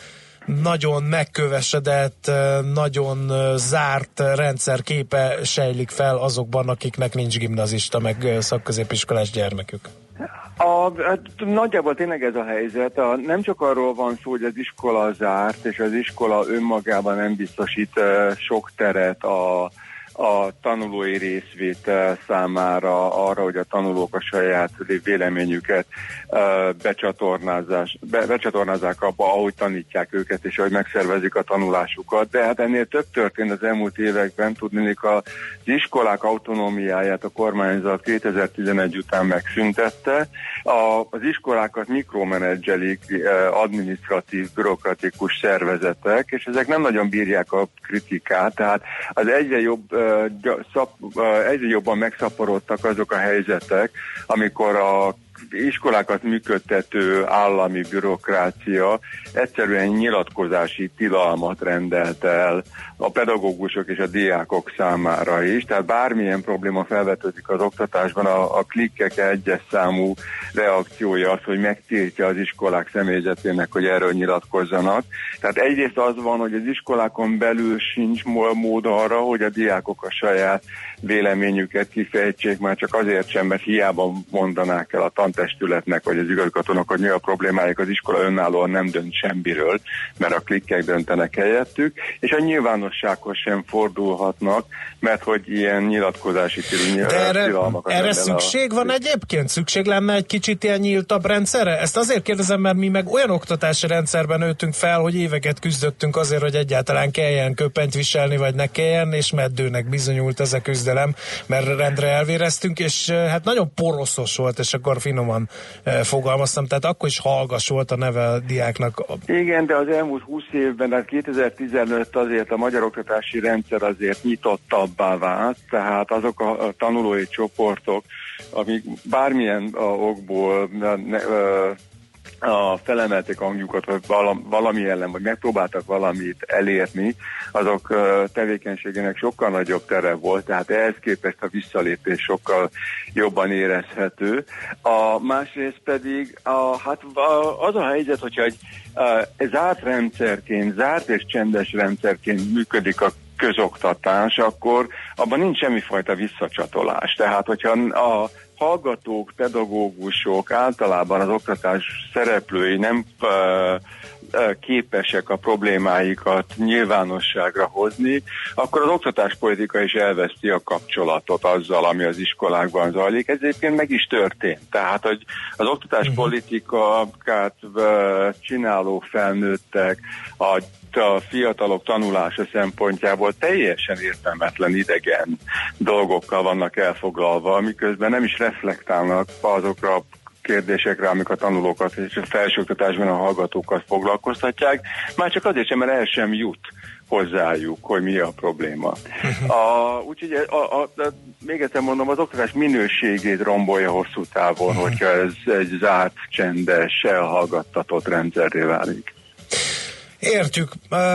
nagyon megkövesedett, nagyon zárt rendszer képe sejlik fel azokban, akiknek nincs gimnazista, meg szakközépiskolás gyermekük. A, hát, nagyjából tényleg ez a helyzet. A, nem csak arról van szó, hogy az iskola zárt, és az iskola önmagában nem biztosít uh, sok teret a, a tanulói részvétel számára arra, hogy a tanulók a saját véleményüket becsatornázás, be, becsatornázzák abba, ahogy tanítják őket, és ahogy megszervezik a tanulásukat. De hát ennél több történt az elmúlt években, tudnék az iskolák autonómiáját a kormányzat 2011 után megszüntette. A, az iskolákat mikromenedzselik administratív, bürokratikus szervezetek, és ezek nem nagyon bírják a kritikát, tehát az egyre jobb egyre jobban megszaporodtak azok a helyzetek, amikor a iskolákat működtető állami bürokrácia egyszerűen nyilatkozási tilalmat rendelt el a pedagógusok és a diákok számára is. Tehát bármilyen probléma felvetődik az oktatásban, a, a klikkek egyes számú reakciója az, hogy megtiltja az iskolák személyzetének, hogy erről nyilatkozzanak. Tehát egyrészt az van, hogy az iskolákon belül sincs mód arra, hogy a diákok a saját véleményüket kifejtsék, már csak azért sem, mert hiába mondanák el a tantestületnek, vagy az igazgatónak, hogy mi a problémájuk, az iskola önállóan nem dönt semmiről, mert a klikkek döntenek helyettük, és a nyilvánossághoz sem fordulhatnak, mert hogy ilyen nyilatkozási tilalmakat. Erre szükség a... van egyébként? Szükség lenne egy kicsit ilyen nyíltabb rendszerre? Ezt azért kérdezem, mert mi meg olyan oktatási rendszerben nőttünk fel, hogy éveket küzdöttünk azért, hogy egyáltalán kelljen köpenyt viselni, vagy ne kelljen, és meddőnek bizonyult ez a küzdelem, mert rendre elvéreztünk, és hát nagyon poroszos volt, és akkor finoman fogalmaztam, tehát akkor is hallgas volt a neve a diáknak. Igen, de az elmúlt 20 évben, tehát 2015 azért a magyar oktatási rendszer azért nyitottabbá vált, tehát azok a, tanulói csoportok, amik bármilyen okból a felemelték hangjukat, vagy valami ellen, vagy megpróbáltak valamit elérni, azok tevékenységének sokkal nagyobb tere volt, tehát ehhez képest a visszalépés sokkal jobban érezhető. A másrészt pedig a, hát az a helyzet, hogyha egy, egy zárt rendszerként, zárt és csendes rendszerként működik a közoktatás, akkor abban nincs semmifajta visszacsatolás. Tehát, hogyha a hallgatók, pedagógusok, általában az oktatás szereplői nem képesek a problémáikat nyilvánosságra hozni, akkor az oktatáspolitika is elveszti a kapcsolatot azzal, ami az iskolákban zajlik. Ez egyébként meg is történt. Tehát, hogy az oktatáspolitikát csináló felnőttek, a a fiatalok tanulása szempontjából teljesen értelmetlen idegen dolgokkal vannak elfoglalva, miközben nem is reflektálnak azokra a kérdésekre, amik a tanulókat és a felsőoktatásban a hallgatókat foglalkoztatják, már csak azért sem, mert el sem jut hozzájuk, hogy mi a probléma. A, úgyhogy a, a, a, még egyszer mondom, az oktatás minőségét rombolja hosszú távon, hogyha ez egy zárt, csendes, elhallgattatott rendszerré válik. Értjük.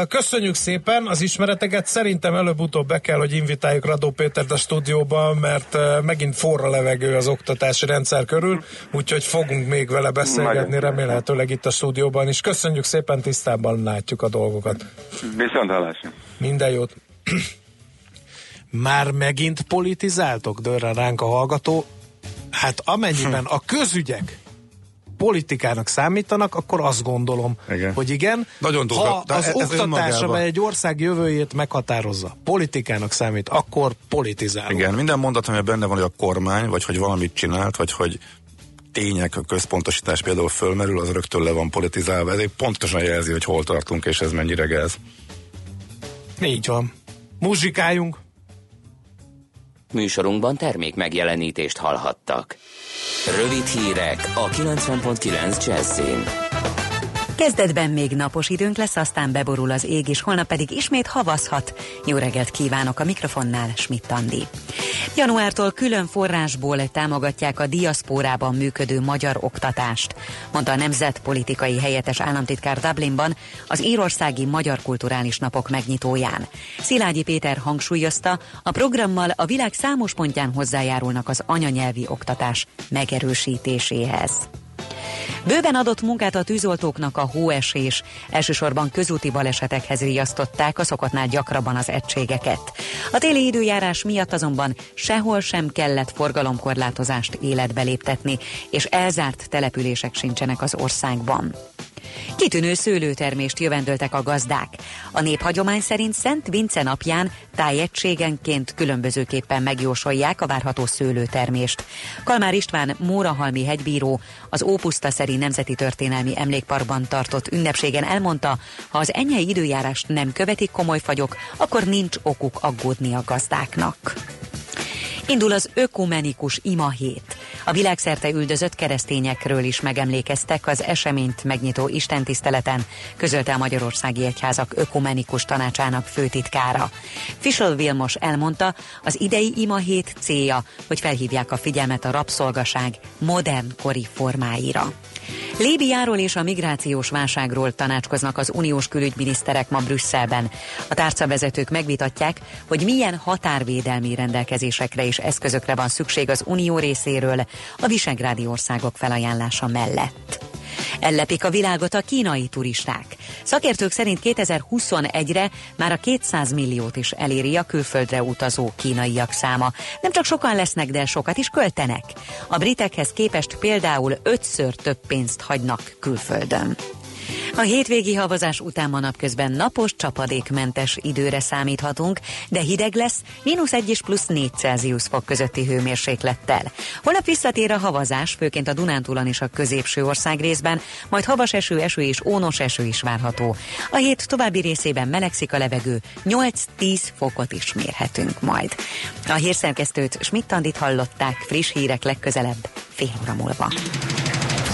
Köszönjük szépen az ismereteket. Szerintem előbb-utóbb be kell, hogy invitáljuk Radó Pétert a stúdióba, mert megint forra levegő az oktatási rendszer körül, úgyhogy fogunk még vele beszélgetni, remélhetőleg itt a stúdióban is. Köszönjük szépen, tisztában látjuk a dolgokat. Viszont hallásra. Minden jót. Már megint politizáltok, dörren ránk a hallgató. Hát amennyiben a közügyek politikának számítanak, akkor azt gondolom, igen. hogy igen. Nagyon durva. Ha az ez oktatás, amely egy ország jövőjét meghatározza, politikának számít, akkor politizálunk. Igen, minden mondat, ami benne van, hogy a kormány, vagy hogy valamit csinált, vagy hogy tények, a központosítás például fölmerül, az rögtön le van politizálva. Ez pontosan jelzi, hogy hol tartunk, és ez mennyire gáz. Így van. Muzsikáljunk. Műsorunkban termék megjelenítést hallhattak. Rövid hírek a 90.9 Jazzin. Kezdetben még napos időnk lesz, aztán beborul az ég, és holnap pedig ismét havazhat. Jó reggelt kívánok a mikrofonnál, Schmidt Andi. Januártól külön forrásból támogatják a diaszpórában működő magyar oktatást, mondta a nemzetpolitikai helyettes államtitkár Dublinban az írországi Magyar Kulturális Napok megnyitóján. Szilágyi Péter hangsúlyozta, a programmal a világ számos pontján hozzájárulnak az anyanyelvi oktatás megerősítéséhez. Bőven adott munkát a tűzoltóknak a hóesés. Elsősorban közúti balesetekhez riasztották a szokottnál gyakrabban az egységeket. A téli időjárás miatt azonban sehol sem kellett forgalomkorlátozást életbe léptetni, és elzárt települések sincsenek az országban. Kitűnő szőlőtermést jövendöltek a gazdák. A néphagyomány szerint Szent Vince napján tájegységenként különbözőképpen megjósolják a várható szőlőtermést. Kalmár István Mórahalmi hegybíró az Ópusztaszeri Nemzeti Történelmi Emlékparkban tartott ünnepségen elmondta, ha az enyei időjárást nem követik komoly fagyok, akkor nincs okuk aggódni a gazdáknak. Indul az ökumenikus ima hét. A világszerte üldözött keresztényekről is megemlékeztek az eseményt megnyitó istentiszteleten, közölte a Magyarországi Egyházak ökumenikus tanácsának főtitkára. Fischl Vilmos elmondta, az idei ima hét célja, hogy felhívják a figyelmet a rabszolgaság modern kori formáira. Líbiáról és a migrációs válságról tanácskoznak az uniós külügyminiszterek ma Brüsszelben. A tárcavezetők megvitatják, hogy milyen határvédelmi rendelkezésekre és eszközökre van szükség az unió részéről a visegrádi országok felajánlása mellett. Ellepik a világot a kínai turisták. Szakértők szerint 2021-re már a 200 milliót is eléri a külföldre utazó kínaiak száma. Nem csak sokan lesznek, de sokat is költenek. A britekhez képest például ötször több pénzt hagynak külföldön. A hétvégi havazás után ma napközben napos, csapadékmentes időre számíthatunk, de hideg lesz, mínusz 1 és plusz 4 Celsius fok közötti hőmérséklettel. Holnap visszatér a havazás, főként a Dunántúlon és a középső ország részben, majd havas eső, eső és ónos eső is várható. A hét további részében melegszik a levegő, 8-10 fokot is mérhetünk majd. A hírszerkesztőt Schmidt-Tandit hallották, friss hírek legközelebb, fél óra múlva.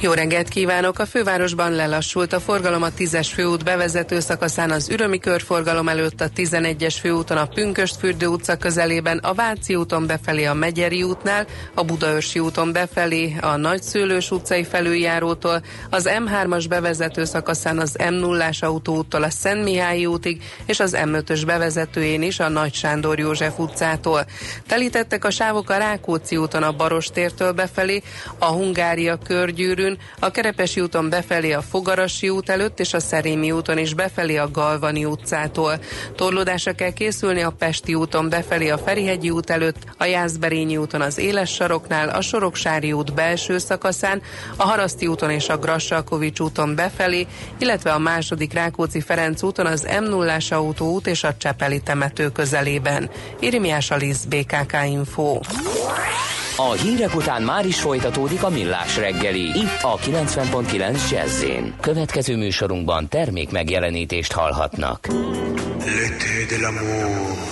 jó reggelt kívánok! A fővárosban lelassult a forgalom a 10-es főút bevezető szakaszán az Ürömi körforgalom előtt a 11-es főúton a Pünköstfürdő utca közelében, a Váci úton befelé a Megyeri útnál, a Budaörsi úton befelé a Nagyszőlős utcai felüljárótól, az M3-as bevezető szakaszán az M0-ás autóúttól a Szent Mihályi útig, és az M5-ös bevezetőjén is a Nagy Sándor József utcától. Telítettek a sávok a Rákóczi úton a Barostértől befelé, a Hungária körgyűrűn, a Kerepesi úton befelé a Fogarasi út előtt és a Szerémi úton is befelé a Galvani utcától. Torlódásra kell készülni a Pesti úton befelé a Ferihegyi út előtt, a Jászberényi úton az Éles saroknál, a Soroksári út belső szakaszán, a Haraszti úton és a Grassalkovics úton befelé, illetve a második Rákóczi Ferenc úton az m 0 autóút és a Csepeli temető közelében. Irimiás Alisz, BKK Info. A hírek után már is folytatódik a millás reggeli. Itt a 90.9 jazz Következő műsorunkban termék megjelenítést hallhatnak. L'été de l'amour.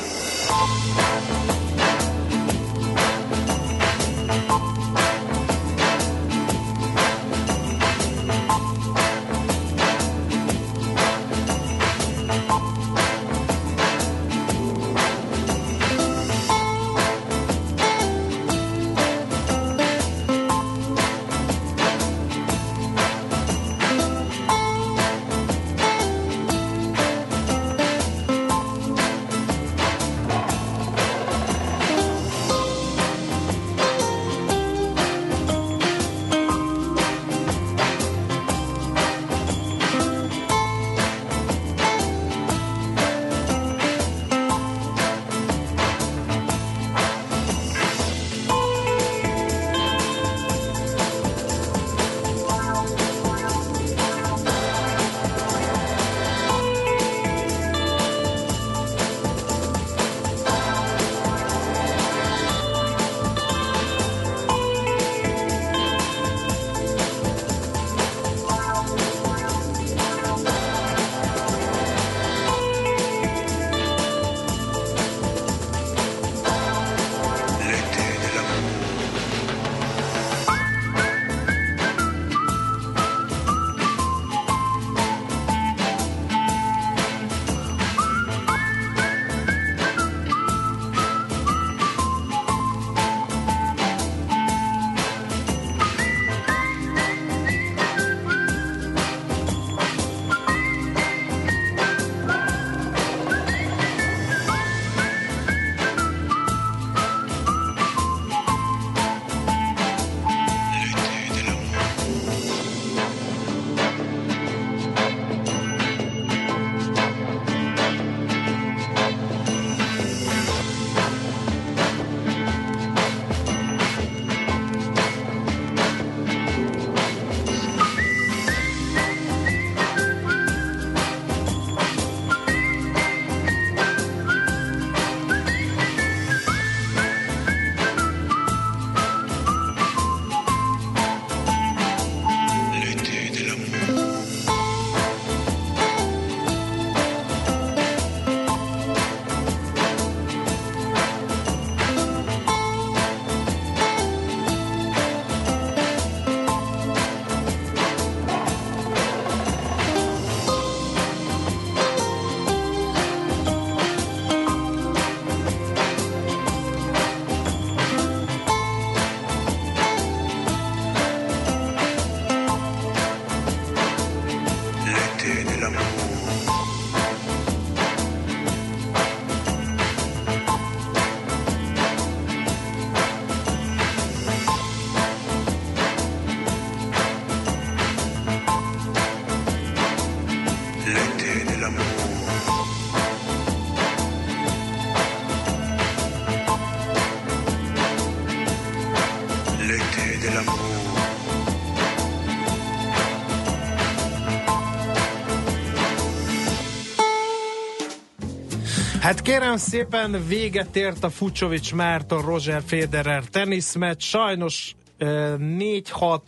Hát kérem szépen véget ért a Fucsovics Márton Roger Federer teniszmeccs. Sajnos 4-6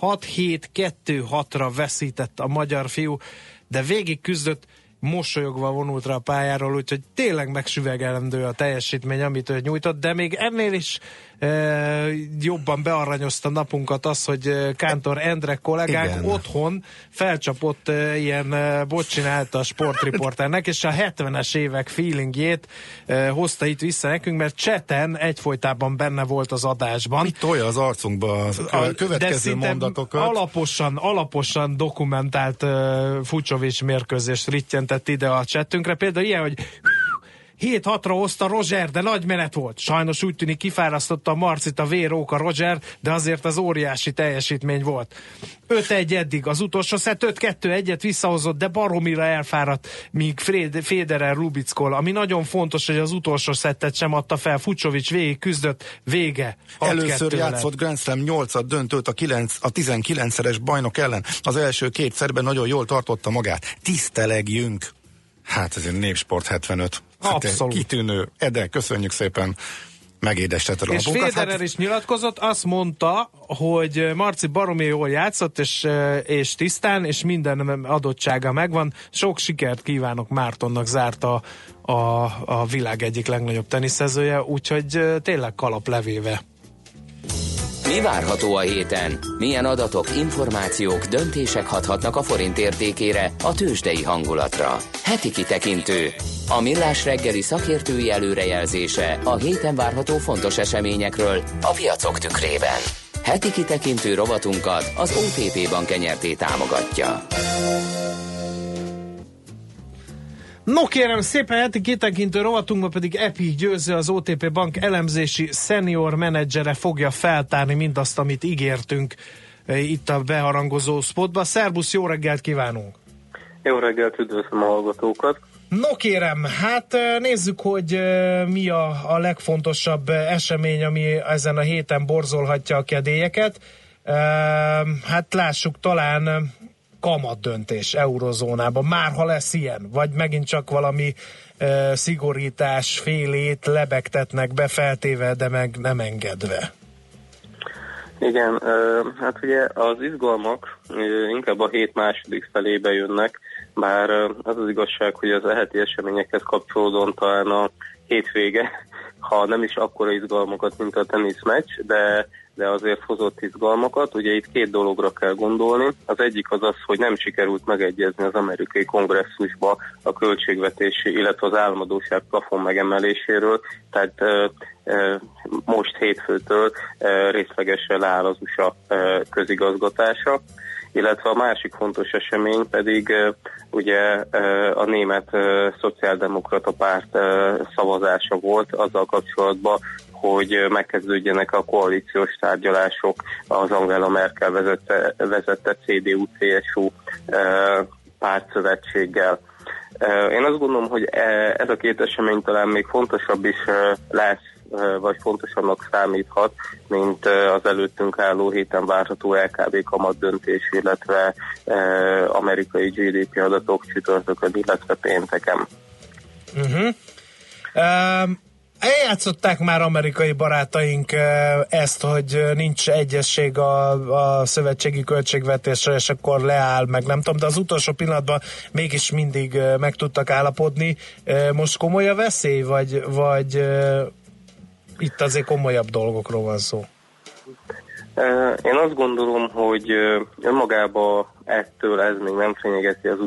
6-7-2-6-ra veszített a magyar fiú, de végig küzdött mosolyogva vonult rá a pályáról, úgyhogy tényleg megsüvegelendő a teljesítmény, amit ő nyújtott, de még ennél is e, jobban bearanyozta napunkat az, hogy Kántor Endre kollégák Igen. otthon felcsapott e, ilyen e, bot csinálta a sportriporternek, és a 70-es évek feelingjét e, hozta itt vissza nekünk, mert cseten egyfolytában benne volt az adásban. Mit tolja az arcunkba a következő mondatokat? Alaposan, alaposan dokumentált uh, Fucsovics mérkőzést rittyent jelentett ide a csetünkre. Például ilyen, hogy 7-6-ra hozta Roger, de nagy menet volt. Sajnos úgy tűnik kifárasztotta a Marcit a véróka Roger, de azért az óriási teljesítmény volt. 5-1 eddig, az utolsó szett 5-2-1-et visszahozott, de baromira elfáradt, míg Federer Rubickol, ami nagyon fontos, hogy az utolsó szettet sem adta fel. Fucsovics végig küzdött, vége. Először játszott Grand Slam 8 döntőt a, 9, a 19-szeres bajnok ellen. Az első két szerben nagyon jól tartotta magát. Tisztelegjünk! Hát ez egy népsport 75. Hát Abszolút. Kitűnő. Ede, köszönjük szépen megédestetted a És Federer hát... is nyilatkozott, azt mondta, hogy Marci baromi jól játszott, és, és tisztán, és minden adottsága megvan. Sok sikert kívánok Mártonnak zárta a, a világ egyik legnagyobb teniszezője, úgyhogy tényleg kalap levéve. Mi várható a héten? Milyen adatok, információk, döntések hathatnak a forint értékére, a tőzsdei hangulatra? Heti kitekintő. A millás reggeli szakértői előrejelzése a héten várható fontos eseményekről a piacok tükrében. Heti kitekintő rovatunkat az OTP Bank nyerté támogatja. No kérem, szépen heti kitekintő rovatunkban pedig Epi Győző, az OTP Bank elemzési senior menedzsere fogja feltárni mindazt, amit ígértünk eh, itt a beharangozó spotba. Szerbusz, jó reggelt kívánunk! Jó reggelt, üdvözlöm a hallgatókat! No kérem, hát eh, nézzük, hogy eh, mi a, a legfontosabb esemény, ami ezen a héten borzolhatja a kedélyeket. Hát lássuk talán kamat döntés eurozónában, már ha lesz ilyen, vagy megint csak valami e, szigorítás félét lebegtetnek be feltéve, de meg nem engedve. Igen, hát ugye az izgalmak inkább a hét második felébe jönnek, bár az az igazság, hogy az eheti eseményekhez kapcsolódóan talán a hétvége, ha nem is akkora izgalmakat, mint a teniszmeccs, de de azért hozott izgalmakat. Ugye itt két dologra kell gondolni. Az egyik az az, hogy nem sikerült megegyezni az amerikai kongresszusba a költségvetési, illetve az államadóság plafon megemeléséről, tehát most hétfőtől részlegesen leáll az USA közigazgatása illetve a másik fontos esemény pedig ugye a német szociáldemokrata párt szavazása volt azzal kapcsolatban, hogy megkezdődjenek a koalíciós tárgyalások az Angela Merkel vezette, vezette CDU-CSU pártszövetséggel. Én azt gondolom, hogy e, ez a két esemény talán még fontosabb is lesz vagy fontosabbnak számíthat, mint az előttünk álló héten várható LKB kamat döntés, illetve amerikai GDP adatok csütörtökön, illetve pénteken. Uh-huh. Um, Eljátszották már amerikai barátaink ezt, hogy nincs egyesség a, a szövetségi költségvetésre, és akkor leáll, meg nem tudom, de az utolsó pillanatban mégis mindig meg tudtak állapodni. Most komoly a veszély, vagy, vagy itt azért komolyabb dolgokról van szó? Én azt gondolom, hogy önmagában ettől ez még nem fenyegeti az,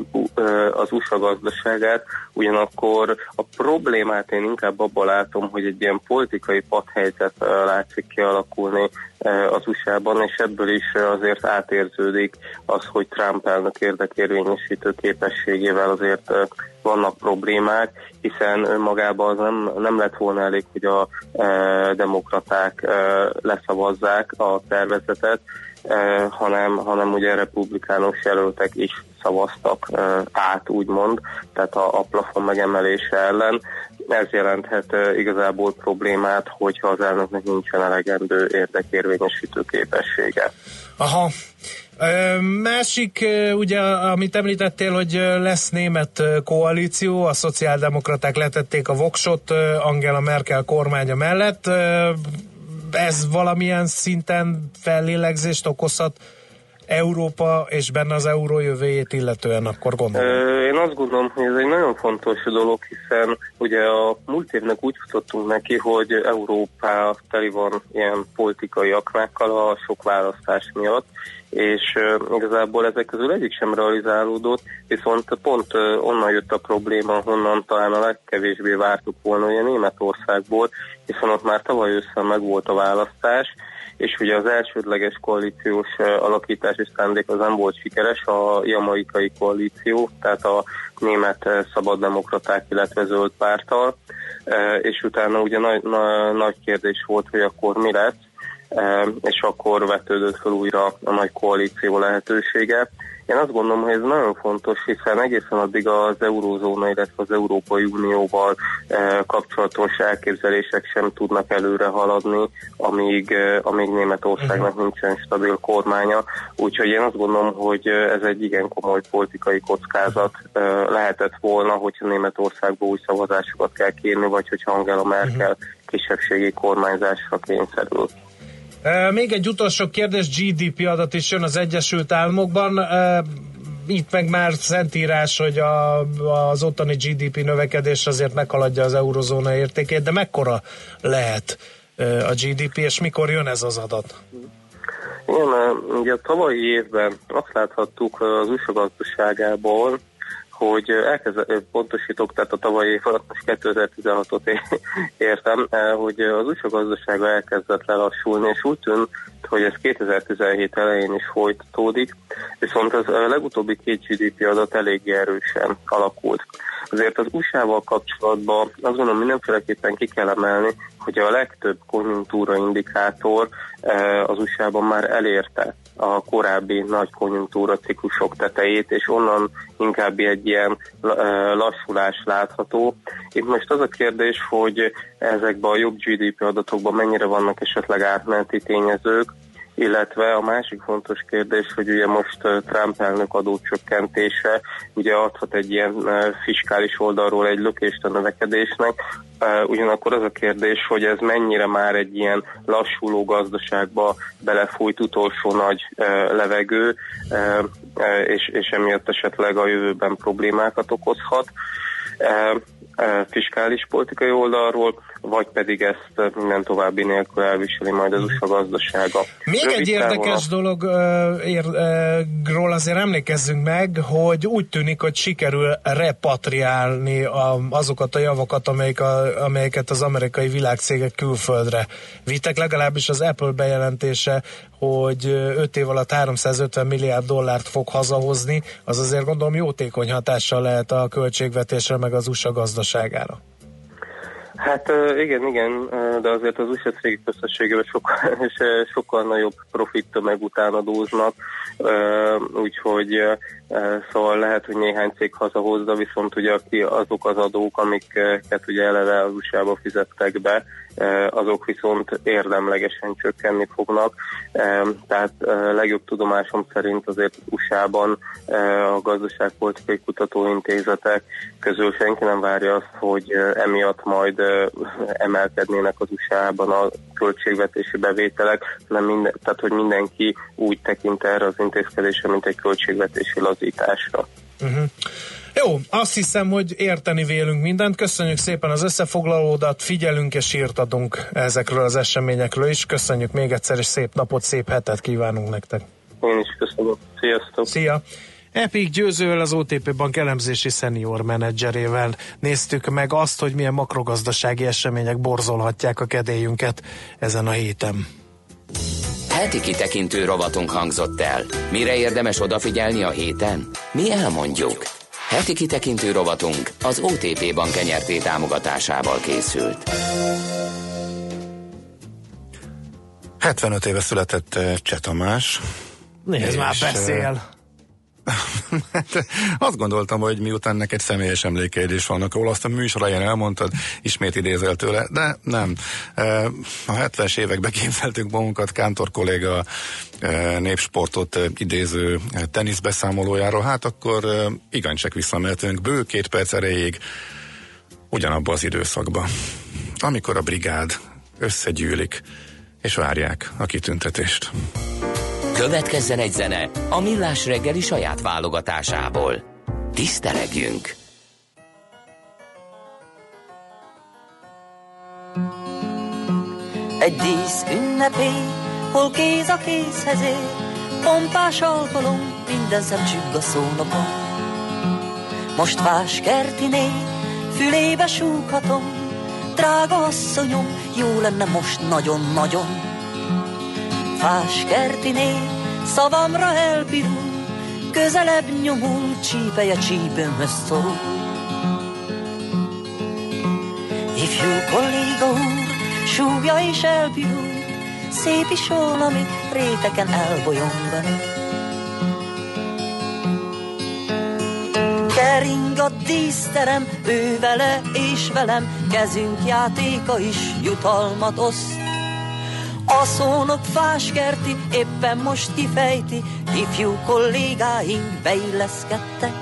az USA gazdaságát, ugyanakkor a problémát én inkább abban látom, hogy egy ilyen politikai padhelyzet látszik kialakulni az USA-ban, és ebből is azért átérződik az, hogy Trump elnök érdekérvényesítő képességével azért vannak problémák, hiszen önmagában az nem, nem lett volna elég, hogy a e, demokraták e, leszavazzák a tervezetet, hanem, hanem ugye republikánus jelöltek is szavaztak e, át, úgymond, tehát a, a plafon megemelése ellen, ez jelenthet igazából problémát, hogyha az elnöknek nincsen elegendő érdekérvényesítő képessége. Aha. Másik, ugye, amit említettél, hogy lesz német koalíció, a szociáldemokraták letették a voksot Angela Merkel kormánya mellett. Ez valamilyen szinten fellélegzést okozhat Európa és benne az euró jövőjét illetően, akkor gondolom? Én azt gondolom, hogy ez egy nagyon fontos dolog, hiszen ugye a múlt évnek úgy futottunk neki, hogy Európa teli van ilyen politikai aknákkal a sok választás miatt, és igazából ezek közül egyik sem realizálódott, viszont pont onnan jött a probléma, honnan talán a legkevésbé vártuk volna, ugye Németországból, hiszen ott már tavaly össze megvolt a választás, és ugye az elsődleges koalíciós alakítási szándék az nem volt sikeres, a jamaikai koalíció, tehát a német szabaddemokraták, illetve zöld pártal, és utána ugye nagy, na, nagy kérdés volt, hogy akkor mi lesz, és akkor vetődött fel újra a nagy koalíció lehetősége. Én azt gondolom, hogy ez nagyon fontos, hiszen egészen addig az eurózóna, illetve az Európai Unióval kapcsolatos elképzelések sem tudnak előre haladni, amíg, amíg Németországnak mhm. nincsen stabil kormánya. Úgyhogy én azt gondolom, hogy ez egy igen komoly politikai kockázat eh, lehetett volna, hogyha Németországból új szavazásokat kell kérni, vagy hogyha Angela Merkel mhm. kisebbségi kormányzásra kényszerül. Még egy utolsó kérdés, GDP adat is jön az Egyesült Államokban. Itt meg már szentírás, hogy a, az ottani GDP növekedés azért meghaladja az eurozóna értékét, de mekkora lehet a GDP, és mikor jön ez az adat? Igen, ugye a tavalyi évben azt láthattuk az USA gazdaságából, hogy elkezd, pontosítok, tehát a tavalyi év alatt most 2016-ot értem, hogy az USA gazdasága elkezdett lelassulni, és úgy tűnt, hogy ez 2017 elején is folytatódik, viszont az legutóbbi két GDP adat eléggé erősen alakult. Azért az USA-val kapcsolatban azt gondolom mindenféleképpen ki kell emelni, hogy a legtöbb konjunktúra indikátor az USA-ban már elérte a korábbi nagy konjunktúra ciklusok tetejét, és onnan inkább egy ilyen lassulás látható. Itt most az a kérdés, hogy ezekben a jobb GDP adatokban mennyire vannak esetleg átmeneti tényezők, illetve a másik fontos kérdés, hogy ugye most Trump elnök adócsökkentése ugye adhat egy ilyen fiskális oldalról egy lökést a növekedésnek, ugyanakkor az a kérdés, hogy ez mennyire már egy ilyen lassuló gazdaságba belefújt utolsó nagy levegő, és, és emiatt esetleg a jövőben problémákat okozhat. Fiskális politikai oldalról, vagy pedig ezt minden további nélkül elviseli majd az USA gazdasága. Még Rövid egy érdekes távol... dologról azért emlékezzünk meg, hogy úgy tűnik, hogy sikerül repatriálni a, azokat a javakat, amelyek a, amelyeket az amerikai világcégek külföldre vittek, legalábbis az Apple bejelentése, hogy 5 év alatt 350 milliárd dollárt fog hazahozni, az azért gondolom jótékony hatással lehet a költségvetésre, meg az USA gazdaságára. Hát igen, igen, de azért az USA cégek összességében sokkal, sokkal nagyobb profit tömeg után adóznak, úgyhogy szóval lehet, hogy néhány cég hazahozza, viszont ugye azok az adók, amiket ugye eleve az USA-ba fizettek be, azok viszont érdemlegesen csökkenni fognak. Tehát legjobb tudomásom szerint azért USA-ban a gazdaságpolitikai kutatóintézetek közül senki nem várja azt, hogy emiatt majd emelkednének az USA-ban a költségvetési bevételek, hanem minden, tehát hogy mindenki úgy tekint erre az intézkedésre, mint egy költségvetési lazításra. Uh-huh. Jó, azt hiszem, hogy érteni vélünk mindent. Köszönjük szépen az összefoglalódat, figyelünk és írt adunk ezekről az eseményekről is. Köszönjük még egyszer, és szép napot, szép hetet kívánunk nektek. Én is köszönöm. Sziasztok! Szia! Epic győzővel az OTP Bank elemzési senior menedzserével néztük meg azt, hogy milyen makrogazdasági események borzolhatják a kedélyünket ezen a héten. Heti kitekintő rovatunk hangzott el. Mire érdemes odafigyelni a héten? Mi elmondjuk. Heti kitekintő rovatunk az OTP Bank enyerté támogatásával készült. 75 éve született Cseh Tamás. Nézd már, beszél! Hát, azt gondoltam, hogy miután neked személyes emlékeidés vannak, ahol azt a műsor elmondtad, ismét idézel tőle, de nem. E, a 70-es években képzeltünk magunkat Kántor kolléga e, népsportot e, idéző teniszbeszámolójáról, hát akkor igencsak visszamehetünk bő két perc erejéig ugyanabba az időszakba, amikor a brigád összegyűlik, és várják a kitüntetést. Következzen egy zene a Millás reggeli saját válogatásából. Tisztelegjünk! Egy dísz ünnepé, hol kéz a kézhez ér, pompás alkalom, minden szem csügg a szónokon. Most vás kertiné, fülébe súghatom, drága asszonyom, jó lenne most nagyon-nagyon fás kertiné, szavamra elpirul, közelebb nyomul, csípeje csípőmhöz szorul. Ifjú kolléga úr, súgja is elpirul, szép is valami réteken elbolyongani. Kering a díszterem, ő vele és velem, kezünk játéka is jutalmat oszt. A szónok fáskerti éppen most kifejti, ifjú kollégáink beilleszkedtek.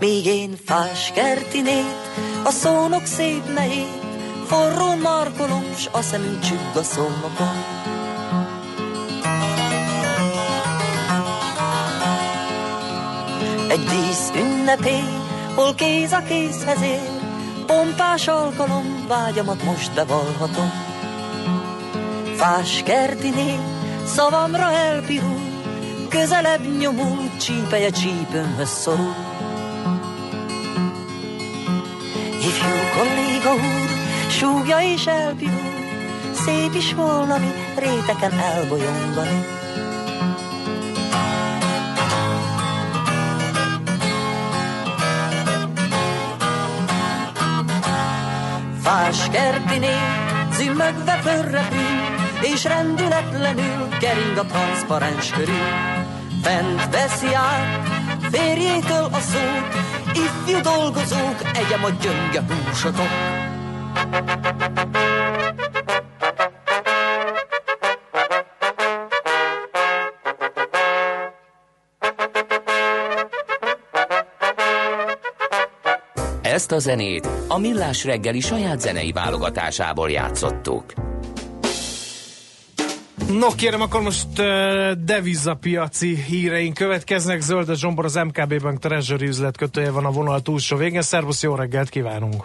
Míg én fáskertinét, a szónok szép nehét, forró markolom, s a szemünk csügg a szónokon. Egy dísz ünnepé, hol kéz a kézhez ér, pompás alkalom, vágyamat most bevallhatom fás kertiné, szavamra elpirul, közelebb nyomul, csípeje csípőmhöz szorul. Ifjú kolléga úr, súgja és elpirul, szép is volna mi réteken elbolyongani. Fás kertiné, zümmögve fölrepül, és rendületlenül kering a transzparens körül. Fent veszi át férjétől a szót, ifjú dolgozók, egyem a gyönge húsotok. Ezt a zenét a Millás reggeli saját zenei válogatásából játszottuk. No kérem, akkor most uh, devizapiaci híreink következnek. Zöld Zsombor az MKB Bank Treasury üzletkötője van a vonal túlsó végén. Szervusz, jó reggelt kívánunk!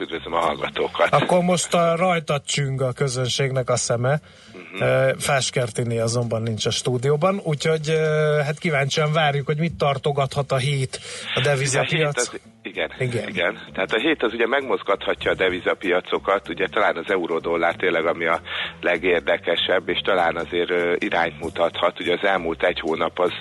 Üdvözlöm a hallgatókat! Akkor most a rajta csüng a közönségnek a szeme. Uh-huh. Fáskertini azonban nincs a stúdióban, úgyhogy hát kíváncsian várjuk, hogy mit tartogathat a hét a devizapiac. Igen, igen, igen. Tehát a hét az ugye megmozgathatja a devizapiacokat, ugye talán az euró-dollár tényleg ami a legérdekesebb, és talán azért irányt mutathat. Ugye az elmúlt egy hónap az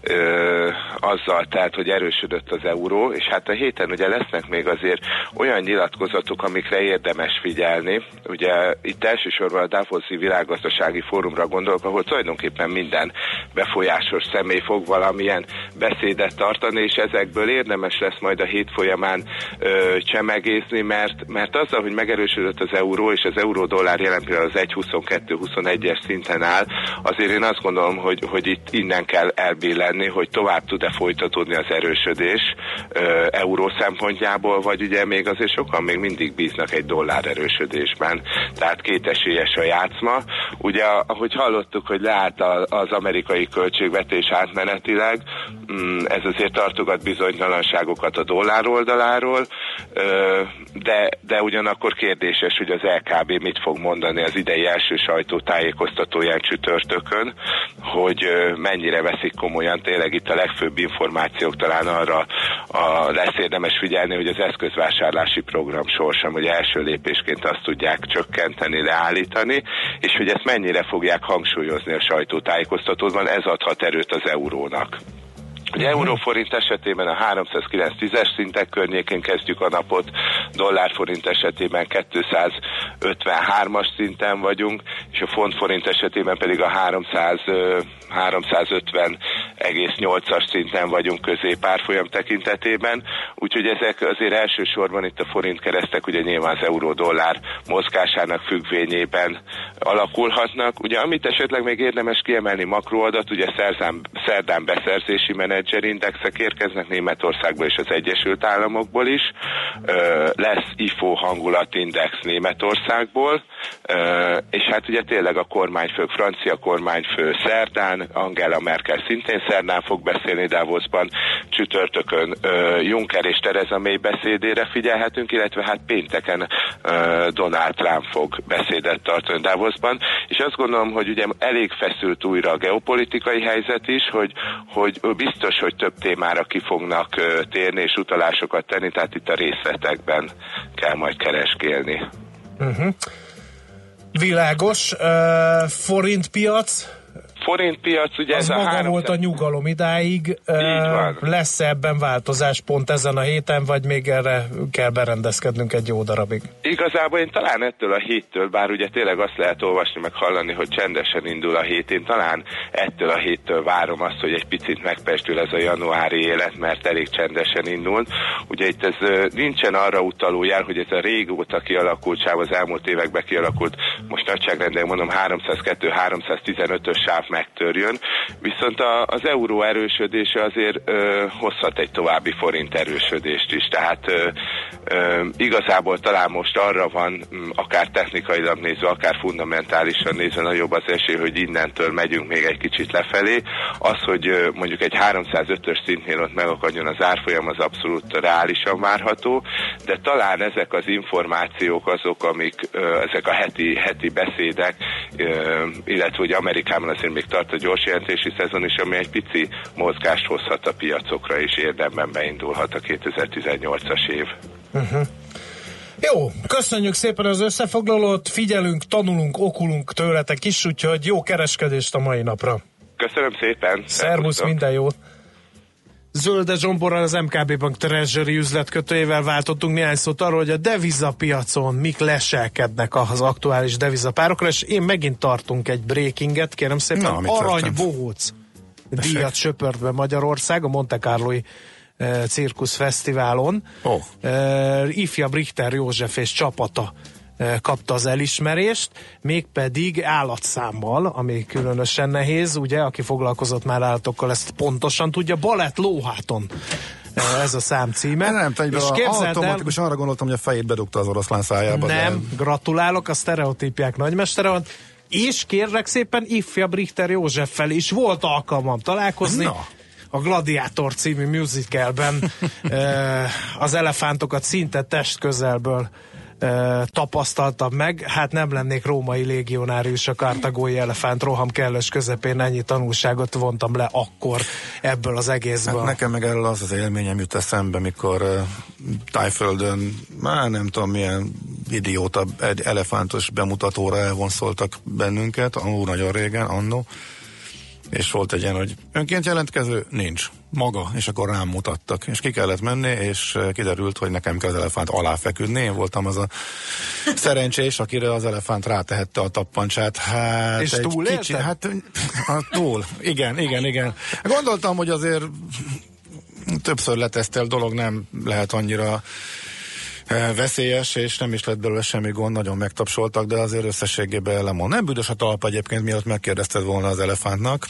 ö, azzal telt, hogy erősödött az euró, és hát a héten ugye lesznek még azért olyan nyilatkozatok, amikre érdemes figyelni. Ugye itt elsősorban a Davoszi világgazdasági fórumra gondolok, ahol tulajdonképpen minden befolyásos személy fog valamilyen beszédet tartani, és ezekből érdemes lesz majd a hét folyamán ö, csemegészni, mert, mert azzal, hogy megerősödött az euró, és az euró-dollár jelen pillanatban az 1.22-21-es szinten áll, azért én azt gondolom, hogy, hogy itt innen kell elbillenni, hogy tovább tud-e folytatódni az erősödés ö, euró szempontjából, vagy ugye még azért sokan még mindig bíznak egy dollár erősödésben, tehát kétesélyes a játszma. Ugye, ahogy hallottuk, hogy leállt az amerikai költségvetés átmenetileg, mm, ez azért tartogat bizonytalanságokat a dollár oldaláról, de, de ugyanakkor kérdéses, hogy az LKB mit fog mondani az idei első sajtótájékoztatóján csütörtökön, hogy mennyire veszik komolyan tényleg itt a legfőbb információk talán arra a, lesz érdemes figyelni, hogy az eszközvásárlási program sorsam, hogy első lépésként azt tudják csökkenteni, leállítani, és hogy ezt mennyire fogják hangsúlyozni a sajtótájékoztatóban, ez adhat erőt az eurónak. Ugye euróforint esetében a 309-es szintek környékén kezdjük a napot, dollárforint esetében 253-as szinten vagyunk, és a fontforint esetében pedig a 300 350,8-as szinten vagyunk középárfolyam tekintetében, úgyhogy ezek azért elsősorban itt a forint keresztek ugye nyilván az euró-dollár mozgásának függvényében alakulhatnak. Ugye amit esetleg még érdemes kiemelni makroadat, ugye szerdán, szerdán beszerzési menedzserindexek érkeznek Németországból és az Egyesült Államokból is. Lesz IFO hangulatindex Németországból, és hát ugye tényleg a kormányfők, francia kormányfő szerdán, Angela Merkel szintén szerdán fog beszélni Davosban, csütörtökön Juncker és Tereza May beszédére figyelhetünk, illetve hát pénteken Donald Trump fog beszédet tartani Davosban, és azt gondolom, hogy ugye elég feszült újra a geopolitikai helyzet is, hogy, hogy biztos, hogy több témára ki fognak térni és utalásokat tenni, tehát itt a részletekben kell majd kereskélni. Uh-huh. Világos. Uh, forintpiac? forintpiac, ugye az ez maga a három... volt a nyugalom idáig. lesz -e ebben változás pont ezen a héten, vagy még erre kell berendezkednünk egy jó darabig? Igazából én talán ettől a héttől, bár ugye tényleg azt lehet olvasni, meg hallani, hogy csendesen indul a hét, én talán ettől a héttől várom azt, hogy egy picit megpestül ez a januári élet, mert elég csendesen indult. Ugye itt ez nincsen arra utaló jel, hogy ez a régóta kialakult sáv, az elmúlt években kialakult, most nagyságrendben mondom 302-315-ös sáv megtörjön, viszont a, az euró erősödése azért ö, hozhat egy további forint erősödést is, tehát ö, ö, igazából talán most arra van, akár technikailag nézve, akár fundamentálisan nézve nagyobb az esély, hogy innentől megyünk még egy kicsit lefelé. Az, hogy ö, mondjuk egy 305-ös szintnél ott megakadjon az árfolyam, az abszolút reálisan várható, de talán ezek az információk azok, amik ö, ezek a heti, heti beszédek, ö, illetve hogy Amerikában azért még még tart a gyors jelentési szezon is, ami egy pici mozgást hozhat a piacokra, és érdemben beindulhat a 2018-as év. Uh-huh. Jó, köszönjük szépen az összefoglalót, figyelünk, tanulunk, okulunk tőletek is, úgyhogy jó kereskedést a mai napra. Köszönöm szépen. Szervusz, minden jót. Zölde Zsomborral az MKB Bank Treasury üzletkötőjével váltottunk néhány szót arról, hogy a devizapiacon mik leselkednek az aktuális devizapárokra, és én megint tartunk egy breakinget, kérem szépen, Na, arany bohóc díjat söpört be Magyarország a Monte Carloi uh, Cirkusz Fesztiválon. Oh. Uh, ifjabb Richter József és csapata kapta az elismerést, mégpedig állatszámmal, ami különösen nehéz, ugye, aki foglalkozott már állatokkal, ezt pontosan tudja, balett lóháton ez a szám címe. Nem, nem és automatikusan el... arra gondoltam, hogy a fejét bedugta az oroszlán szájába. Nem, de... gratulálok, a sztereotípiák nagymestere van, és kérlek szépen ifjabb Richter Józseffel is volt alkalmam találkozni. Na a Gladiátor című musicalben az elefántokat szinte test közelből tapasztaltam meg, hát nem lennék római légionárius a kartagói elefánt roham kellős közepén, ennyi tanulságot vontam le akkor ebből az egészből. Hát nekem meg erről az az élményem jut eszembe, mikor Tájföldön, már nem tudom milyen idióta egy elefántos bemutatóra elvonszoltak bennünket, annó nagyon régen, annó, és volt egy ilyen, hogy önként jelentkező? Nincs. Maga, és akkor rám mutattak, és ki kellett menni, és eh, kiderült, hogy nekem kell az elefánt alá feküdni, én voltam az a szerencsés, akire az elefánt rátehette a tappancsát. Hát és túl kicsi, hát a, túl, igen, igen, igen. Gondoltam, hogy azért többször letesztel dolog nem lehet annyira veszélyes, és nem is lett belőle semmi gond, nagyon megtapsoltak, de azért összességében lemond. Nem büdös a talpa egyébként, miatt megkérdezted volna az elefántnak,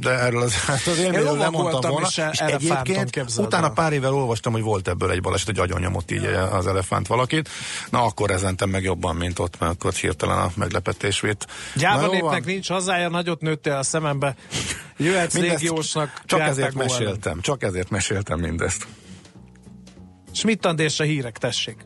de erről az, hát az élményről lemondtam volna. És egyébként utána pár évvel olvastam, hogy volt ebből egy baleset, hogy agyon nyomott így az elefánt valakit. Na akkor ezentem meg jobban, mint ott, mert akkor hirtelen a meglepetés vét. Gyáva népnek nincs hazája, nagyot nőttél a szemembe. Jöhetsz légiósnak. Csak ezért meséltem, csak ezért meséltem mindezt. Schmidt Andrés a hírek, tessék.